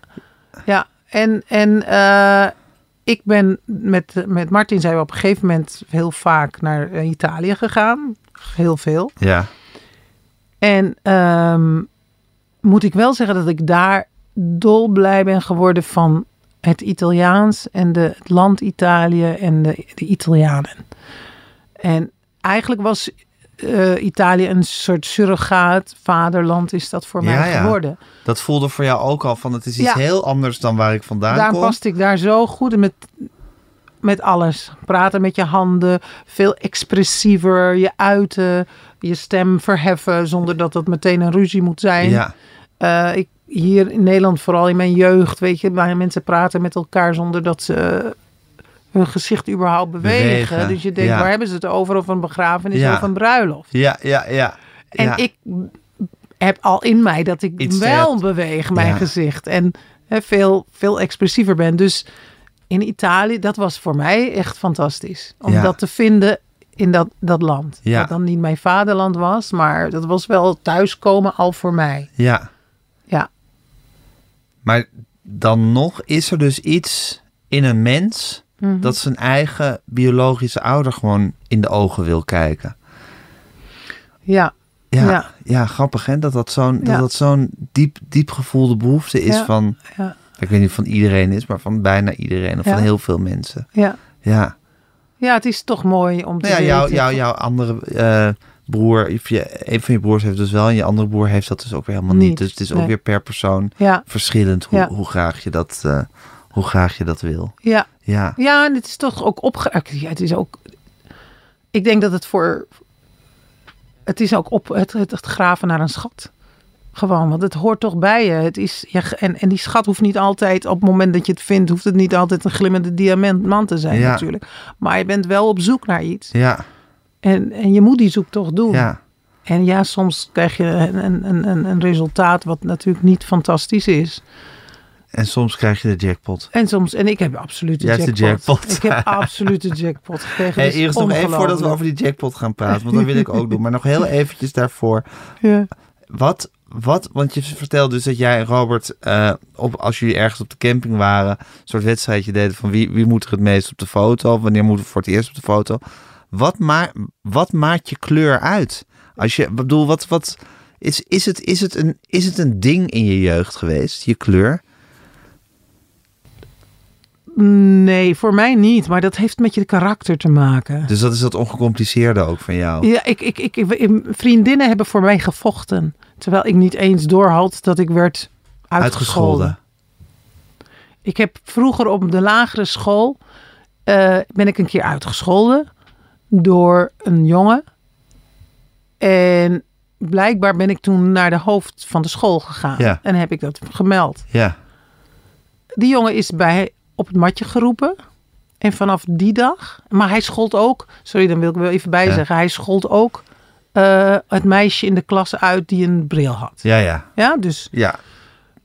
Ja. En, en eh, ik ben met, met Martin zijn we op een gegeven moment heel vaak naar eh, Italië gegaan. Heel veel. Ja, En ehm, moet ik wel zeggen dat ik daar dolblij ben geworden van het Italiaans en de, het land Italië en de, de Italianen. En eigenlijk was eh, Italië een soort surrogaat, vaderland is dat voor Ja, mij ja. geworden. dat voelde voor jou ook al van het is iets Ja. heel anders dan waar ik vandaan Daarom kom. paste ik daar zo goed in met, met alles. Praten met je handen, veel expressiever, je uiten, je stem verheffen zonder dat dat meteen een ruzie moet zijn. Ja, Eh, ik, hier in Nederland, vooral in mijn jeugd, weet je, waar mensen praten met elkaar zonder dat ze eh, hun gezicht überhaupt bewegen. Bewegen, Dus je denkt, ja. waar hebben ze het over? Of een begrafenis Ja. of een bruiloft. ja, ja, ja. En ja. ik heb al in mij dat ik Iets wel beweeg, mijn gezicht. En veel, veel expressiever ben. Dus in Italië, dat was voor mij echt fantastisch. Om dat te vinden in dat, dat land. Ja. Dat dan niet mijn vaderland was, maar dat was wel thuiskomen al voor mij. Ja. Maar dan nog is er dus iets in een mens Mhm. dat zijn eigen biologische ouder gewoon in de ogen wil kijken. Ja, Ja, Ja. ja. grappig hè, dat dat zo'n Ja. dat dat zo'n diep, diep gevoelde behoefte is Ja. van, ja, ik weet niet of van iedereen is, maar van bijna iedereen of van heel veel mensen. ja. Ja, Ja, het is toch mooi om te nou ja, jouw, weten. jouw, jouw andere eh, broer, een van je broers heeft dus wel en je andere broer heeft dat dus ook weer helemaal niet. Niet, Dus het is ook weer per persoon Ja, verschillend hoe, Ja. hoe, graag je dat, eh, hoe graag je dat wil. ja. Ja, Ja, en het is toch ook opge... Ja, het is ook... Ik denk dat het voor... Het is ook op het, het, het graven naar een schat. Gewoon, want het hoort toch bij je. Het is, ja, en, en die schat hoeft niet altijd, op het moment dat je het vindt, hoeft het niet altijd een glimmende diamantman te zijn Ja. natuurlijk. Maar je bent wel op zoek naar iets. ja, En, en je moet die zoektocht doen. ja. En ja, soms krijg je een, een, een, een resultaat wat natuurlijk niet fantastisch is. En soms krijg je de jackpot. En soms, en ik heb absoluut de jackpot. de jackpot. Ik heb absoluut de jackpot gekregen. Hey, eerst nog even voordat we over die jackpot gaan praten, want dat wil ik ook doen. Maar nog heel eventjes daarvoor. Ja. Wat, wat, want je vertelde dus dat jij en Robert, eh, op, als jullie ergens op de camping waren, een soort wedstrijdje deden van wie, wie moet er het meest op de foto, wanneer moeten we voor het eerst op de foto. Wat, ma wat maakt je kleur uit? Als je, bedoel, wat, wat, is, is, het, is, het een, is het een ding in je jeugd geweest, je kleur? Nee, voor mij niet. Maar dat heeft met je karakter te maken. Dus dat is dat ongecompliceerde ook van jou. Ja, ik, ik, ik, ik- vriendinnen hebben voor mij gevochten. Terwijl ik niet eens doorhad dat ik werd uitgescholden. Uitgescholden. Ik heb vroeger op de lagere school... eh, ben ik een keer uitgescholden door een jongen. En blijkbaar ben ik toen naar de hoofd van de school gegaan. Ja. En heb ik dat gemeld. Ja, Die jongen is bij op het matje geroepen. En vanaf die dag, maar hij schold ook, sorry, dan wil ik wel even bij Ja. zeggen, hij schold ook eh, het meisje in de klas uit die een bril had. ja, ja. Ja, dus, Ja,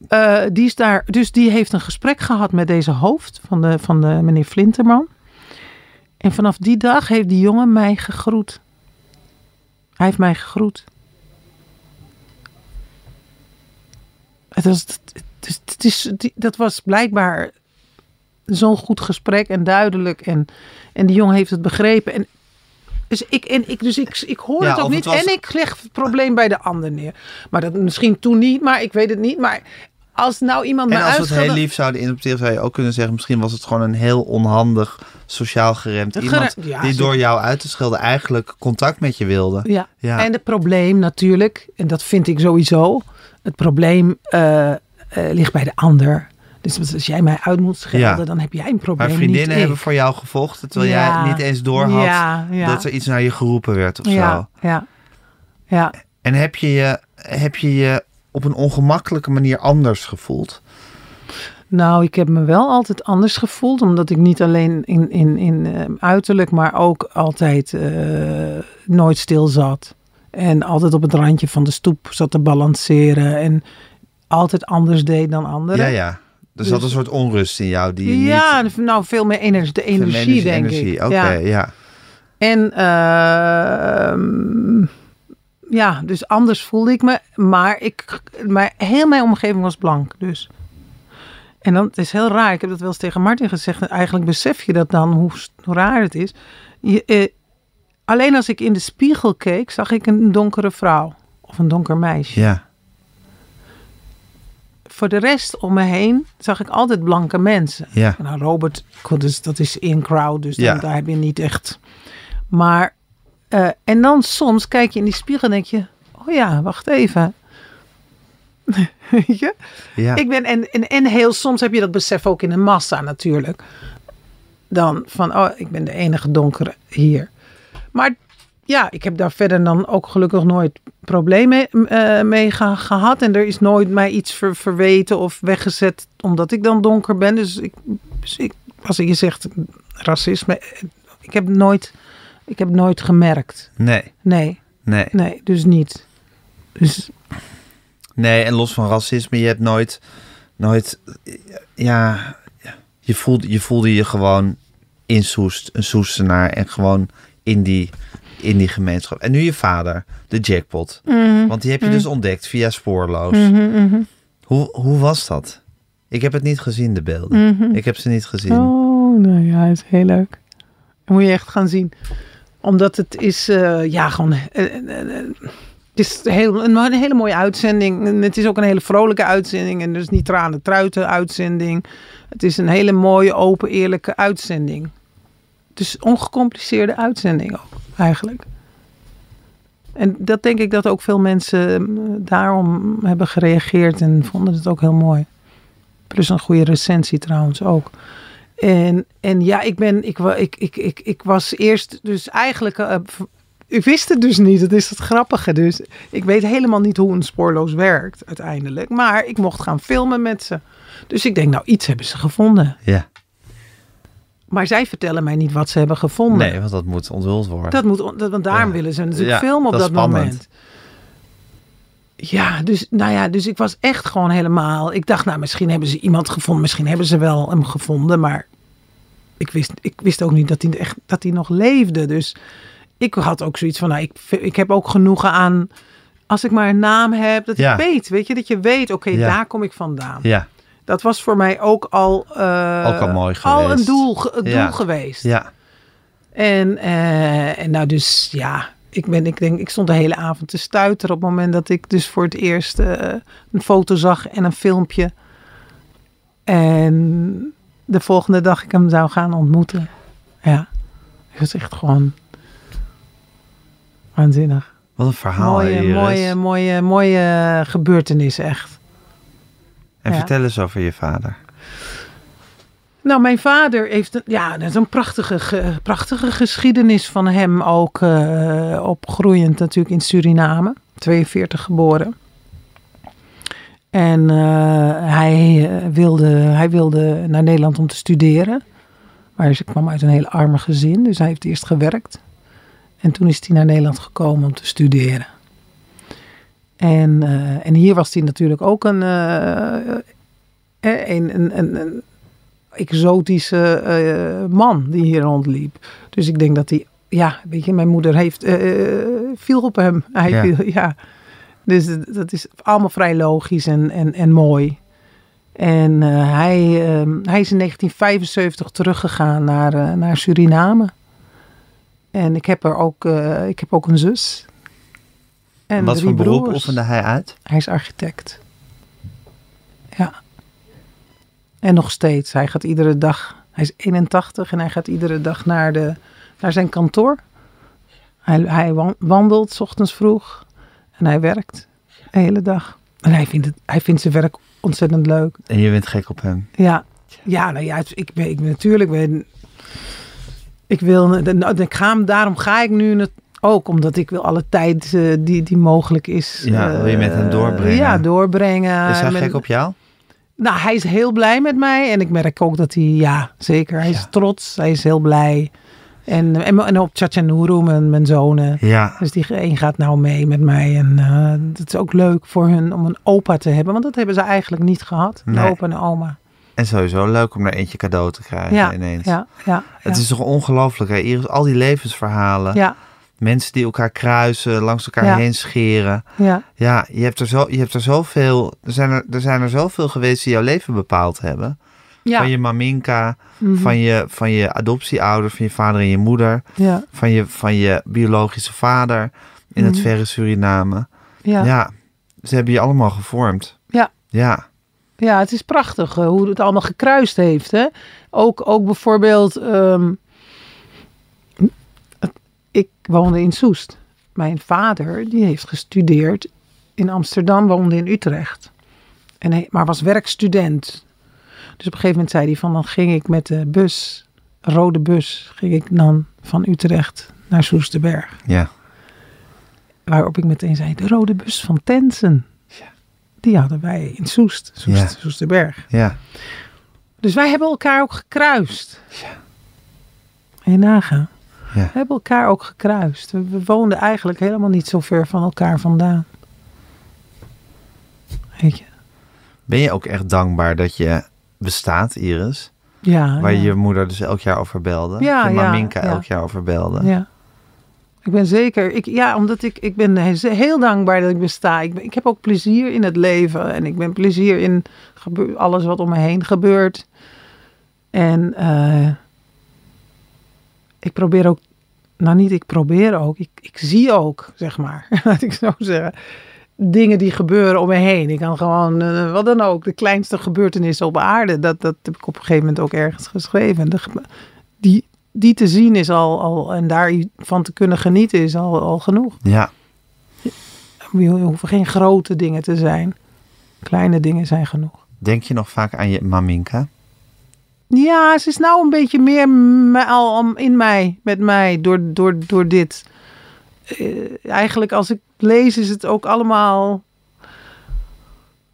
eh, die is daar, dus die heeft een gesprek gehad met deze hoofd van de, van de meneer Flinterman. En vanaf die dag heeft die jongen mij gegroet. Hij heeft mij gegroet. Het was, het is, het is, die- dat was blijkbaar zo'n goed gesprek en duidelijk. En, en die jongen heeft het begrepen. En, dus ik, en ik, dus ik, ik hoor Ja, het ook niet. het was- En ik leg het probleem bij de ander neer. Maar dat misschien toen niet, maar ik weet het niet. Maar als nou iemand En me als we het heel lief zouden interpreteren, zou je ook kunnen zeggen: misschien was het gewoon een heel onhandig, sociaal geremd Gere- iemand Ja, die door jou uit te schelden eigenlijk contact met je wilde. Ja. Ja. en het probleem natuurlijk, en dat vind ik sowieso, het probleem eh, eh, ligt bij de ander. Dus als jij mij uit moet schelden, Ja. dan heb jij een probleem. Maar vriendinnen hebben voor jou gevochten, terwijl Ja. jij niet eens doorhad Ja, ja. dat er iets naar je geroepen werd of Ja, zo. ja, ja. En heb je je, heb je je op een ongemakkelijke manier anders gevoeld? Nou, ik heb me wel altijd anders gevoeld, omdat ik niet alleen in, in, in eh, uiterlijk, maar ook altijd eh, nooit stil zat. En altijd op het randje van de stoep zat te balanceren en altijd anders deed dan anderen. Ja, ja. Er Dus- zat een soort onrust in jou die je Ja, niet... nou veel meer energie, de energie, denk energie. ik. Oké, Ja. ja. En ehm, ja, dus anders voelde ik me. Maar ik, maar heel mijn omgeving was blank. Dus. En dan, het is heel raar. Ik heb dat wel eens tegen Martin gezegd. Eigenlijk besef je dat dan, hoe, hoe raar het is. Je, eh, alleen als ik in de spiegel keek, zag ik een donkere vrouw. Of een donker meisje. Ja, Voor de rest om me heen zag ik altijd blanke mensen. ja. Nou, Robert, dus dat is in crowd, dus dan- daar heb je niet echt. Maar, eh, en dan soms kijk je in die spiegel en denk je, oh ja, wacht even. Weet je? ja. Ik ben, en, en, en heel soms heb je dat besef ook in een massa natuurlijk. Dan van, oh, ik ben de enige donkere hier. Maar ja, ik heb daar verder dan ook gelukkig nooit problemen eh, mee ge- gehad. En er is nooit mij iets ver- verweten of weggezet omdat ik dan donker ben. Dus ik, dus ik als je zegt racisme, eh, ik heb nooit, ik heb nooit gemerkt. Nee, Nee, nee. nee, dus niet. Dus Nee, en los van racisme, je hebt nooit, nooit, ja, je voelde, je voelde je gewoon in Soest, een Soestenaar en gewoon in die, in die gemeenschap. En nu je vader, de jackpot. Want die heb je dus ontdekt via Spoorloos. Hoe, hoe was dat? Ik heb het niet gezien, de beelden. Ik heb ze niet gezien. Oh nou ja, is heel leuk. Dat moet je echt gaan zien. Omdat het is, eh, ja, gewoon... eh, eh, het is heel, een, een hele mooie uitzending. En het is ook een hele vrolijke uitzending. En dus niet tranen truiten uitzending. Het is een hele mooie, open, eerlijke uitzending. Dus ongecompliceerde uitzending ook, eigenlijk. En dat denk ik dat ook veel mensen daarom hebben gereageerd en vonden het ook heel mooi. Plus een goede recensie trouwens ook. En, en ja, ik, ben, ik, ik, ik, ik, ik was eerst dus eigenlijk... eh, v- ik wist het dus niet, dat is het grappige. Dus ik weet helemaal niet hoe een spoorloos werkt uiteindelijk. Maar ik mocht gaan filmen met ze. Dus ik denk, nou, iets hebben ze gevonden. Ja. Maar zij vertellen mij niet wat ze hebben gevonden. Nee, want dat moet onthuld worden. Dat moet, dat, want daarom Ja. willen ze natuurlijk Ja, filmen op dat dat, moment. Ja, dus, nou ja, dus ik was echt gewoon helemaal... Ik dacht, nou, misschien hebben ze iemand gevonden. Misschien hebben ze wel hem gevonden. Maar ik wist, ik wist ook niet dat hij, echt, dat hij nog leefde. Dus ik had ook zoiets van, nou, ik, ik heb ook genoegen aan... Als ik maar een naam heb, dat Ja. ik weet. Weet je, dat je weet, oké, Ja. daar kom ik vandaan. Ja, Dat was voor mij ook al... eh, Ook al mooi Al een geweest. doel, ge- een Ja. doel geweest. ja. En, eh, en nou dus ja, ik, ben, ik denk, ik stond de hele avond te stuiteren op het moment dat ik dus voor het eerst eh, een foto zag en een filmpje. En de volgende dag ik hem zou gaan ontmoeten. Ja, het was echt gewoon waanzinnig. Wat een verhaal, mooie, mooie, mooie, mooie gebeurtenis echt. En ja. vertel eens over je vader. Nou, mijn vader heeft een, ja, dat is een prachtige, ge- prachtige geschiedenis van hem ook eh, opgroeiend natuurlijk in Suriname. 42 geboren. En eh, hij, eh, wilde, hij wilde naar Nederland om te studeren. Maar ze kwam uit een heel arme gezin, dus hij heeft eerst gewerkt. En toen is hij naar Nederland gekomen om te studeren. En, en hier was hij natuurlijk ook een, een, een, een exotische eh, man die hier rondliep. Dus ik denk dat hij, ja, weet je, mijn moeder heeft, eh, viel op hem. Hij Ja. viel, ja. Dus dat- is allemaal vrij logisch en, en, en mooi. En eh, hij, eh, hij is in 1975 teruggegaan naar, eh, naar Suriname. En ik heb er ook, eh, ik heb ook een zus. En Wat voor beroep oefende hij uit? Hij is architect. Ja. En nog steeds. Hij gaat iedere dag. Hij is 81 en hij gaat iedere dag naar, de, naar zijn kantoor. Hij, hij wan- wandelt 's ochtends vroeg. En hij werkt de hele dag. En hij vindt, het, hij vindt zijn werk ontzettend leuk. En je bent gek op hem. Ja, ja, nou ja, ik ben, ik ben natuurlijk ben, ik wil, nou, ik ga, hem- daarom ga ik nu het, ook omdat ik wil alle tijd eh, die, die mogelijk is. Ja, wil je met hem eh, doorbrengen? Ja, doorbrengen. Is hij Met- gek op jou? Nou, hij is heel blij met mij en ik merk ook dat hij, ja, zeker, hij is trots, hij is heel blij. En, en, en op Chachanuru, mijn, mijn zonen. Ja. Dus die een gaat nou mee met mij. En eh, het is ook leuk voor hun om een opa te hebben. Want dat hebben ze eigenlijk niet gehad. Een opa en een oma. En sowieso leuk om er eentje cadeau te krijgen Ja, ineens. ja, ja. Het ja. is toch ongelooflijk, hè? Iris, al die levensverhalen. Ja, Mensen die elkaar kruisen, langs elkaar Ja. heen scheren. ja, Ja, je hebt er, zo, je hebt er zoveel... Er zijn er, er zijn er zoveel geweest die jouw leven bepaald hebben. ja. Van je maminka, Mhm. van, je, van je adoptieouders, van je vader en je moeder. ja, Van je, van je biologische vader in het Mhm. verre Suriname. ja. Ja. ze hebben je allemaal gevormd. Ja. Ja, Ja, het is prachtig eh, hoe het allemaal gekruist heeft. Hè? Ook, ook bijvoorbeeld, ehm, ik woonde in Soest. Mijn vader, die heeft gestudeerd in Amsterdam, woonde in Utrecht. En hij, maar was werkstudent. Dus op een gegeven moment zei hij van, dan ging ik met de bus, rode bus, ging ik dan van Utrecht naar Soesterberg. ja. Waarop ik meteen zei, de rode bus van Tensen. Ja. Die hadden wij in Soest, Soest Ja. Soesterberg. ja. Dus wij hebben elkaar ook gekruist. Ja. En je nagaan. Ja. We hebben elkaar ook gekruist. We, we woonden eigenlijk helemaal niet zo ver van elkaar vandaan. Weet je? Ben je ook echt dankbaar dat je bestaat, Iris? Ja. Waar ja. je je moeder dus elk jaar over belde. Ja, je maminka elk jaar over belde. Ja. Ik ben zeker, ik, ja, omdat ik, ik ben he- heel dankbaar dat ik besta. Ik, ben- ik heb ook plezier in het leven en ik ben plezier in alles wat om me heen gebeurt. En eh, ik probeer ook, nou niet ik probeer ook, ik, ik zie ook, zeg maar, laat ik zo zeggen, dingen die gebeuren om me heen. Ik kan gewoon, eh, wat dan ook, de kleinste gebeurtenissen op aarde, dat, dat heb ik op een gegeven moment ook ergens geschreven. De, die, die te zien is al, al, en daarvan te kunnen genieten is al, al genoeg. Ja. Je hoeven geen grote dingen te zijn. Kleine dingen zijn genoeg. Denk je nog vaak aan je maminka? Ja, ze is nou een beetje meer me- al in mij, met mij, door, door, door dit. Eh, eigenlijk als ik lees is het ook allemaal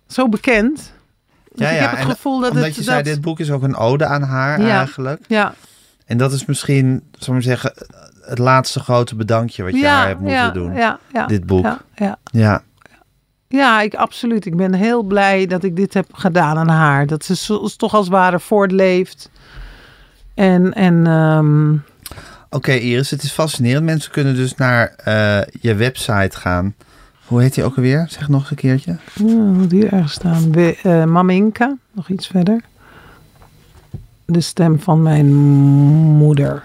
zo bekend. Dus ik heb het en gevoel dat omdat het... je zei, dat- dit boek is ook een ode aan haar Ja. eigenlijk. Ja, En dat is misschien, zullen we maar zeggen, het laatste grote bedankje wat je ja, haar hebt moeten ja, doen. Ja, ja, dit boek. Ja, ja. Ja. ik, absoluut. Ik ben heel blij dat ik dit heb gedaan aan haar. Dat ze toch als het ware voortleeft. En, en ehm, Oké Iris, het is fascinerend. Mensen kunnen dus naar eh, je website gaan. Hoe heet die ook alweer? Zeg nog eens een keertje. Ja, moet hier ergens staan. We, eh, Maminka, nog iets verder. De stem van mijn moeder.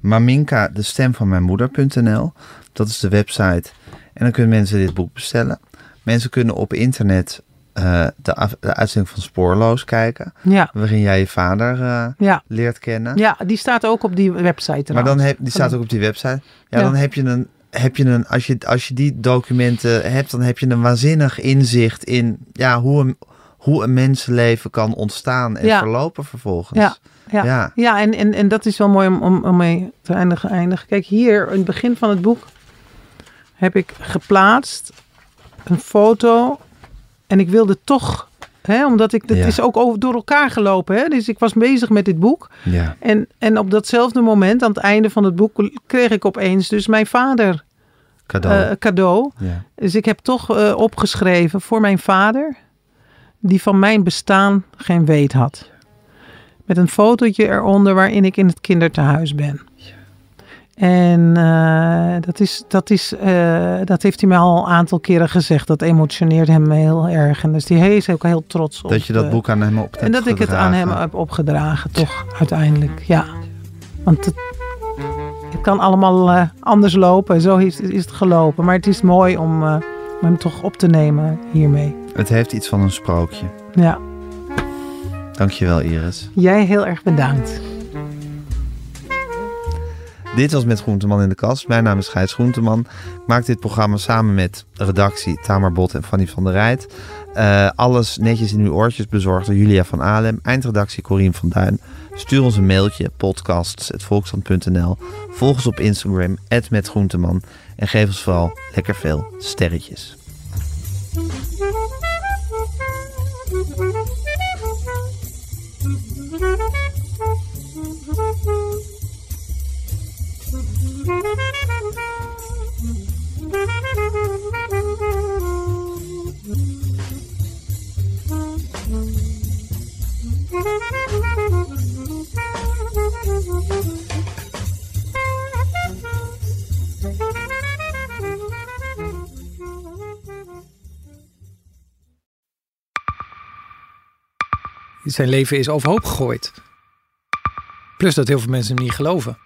Maminka, de stem van mijn moeder.nl. Dat is de website. En dan kunnen mensen dit boek bestellen. Mensen kunnen op internet eh, de, af- de uitzending van Spoorloos kijken. Ja, Waarin jij je vader eh, ja. leert kennen. ja, die staat ook op die website maar dan heb, die staat ook op die website. Ja, Ja. dan heb je een. Heb je een als, je, als je die documenten hebt, dan heb je een waanzinnig inzicht in ja, hoe, een, hoe een mensenleven kan ontstaan en verlopen vervolgens. Ja, ja. Ja. Ja, en, en, en dat is wel mooi om, om, om mee te eindigen, eindigen. Kijk, hier in het begin van het boek heb ik geplaatst een foto. En ik wilde toch, hè, omdat ik, dat Ja. is ook over, door elkaar gelopen. Hè? Dus ik was bezig met dit boek. ja. En, en op datzelfde moment, aan het einde van het boek, kreeg ik opeens dus mijn vader Cadeau. eh, cadeau. ja. Dus ik heb toch eh, opgeschreven voor mijn vader, die van mijn bestaan geen weet had. Met een fotootje eronder waarin ik in het kindertehuis ben. En eh, dat, is, dat, is, eh, dat heeft hij mij al een aantal keren gezegd. Dat emotioneert hem heel erg. En dus die hij is ook heel trots op. Dat je dat eh, boek aan hem op hebt En dat ik het aan hem heb opgedragen, toch uiteindelijk. Ja. Want het, het kan allemaal anders lopen. Zo is, is het gelopen. Maar het is mooi om, om hem toch op te nemen hiermee. Het heeft iets van een sprookje. Ja. Dankjewel Iris. Jij heel erg bedankt. Dit was Met Groenteman in de Kast. Mijn naam is Gijs Groenteman. Ik maak dit programma samen met redactie Tamar Bot en Fanny van der Rijt. Eh, alles netjes in uw oortjes bezorgd door Julia van Alem. Eindredactie Corien van Duin. Stuur ons een mailtje, podcasts.volksstand.nl. Volg ons op Instagram, @metgroenteman. En geef ons vooral lekker veel sterretjes. Zijn leven is overhoop gegooid. Plus dat heel veel mensen hem niet geloven.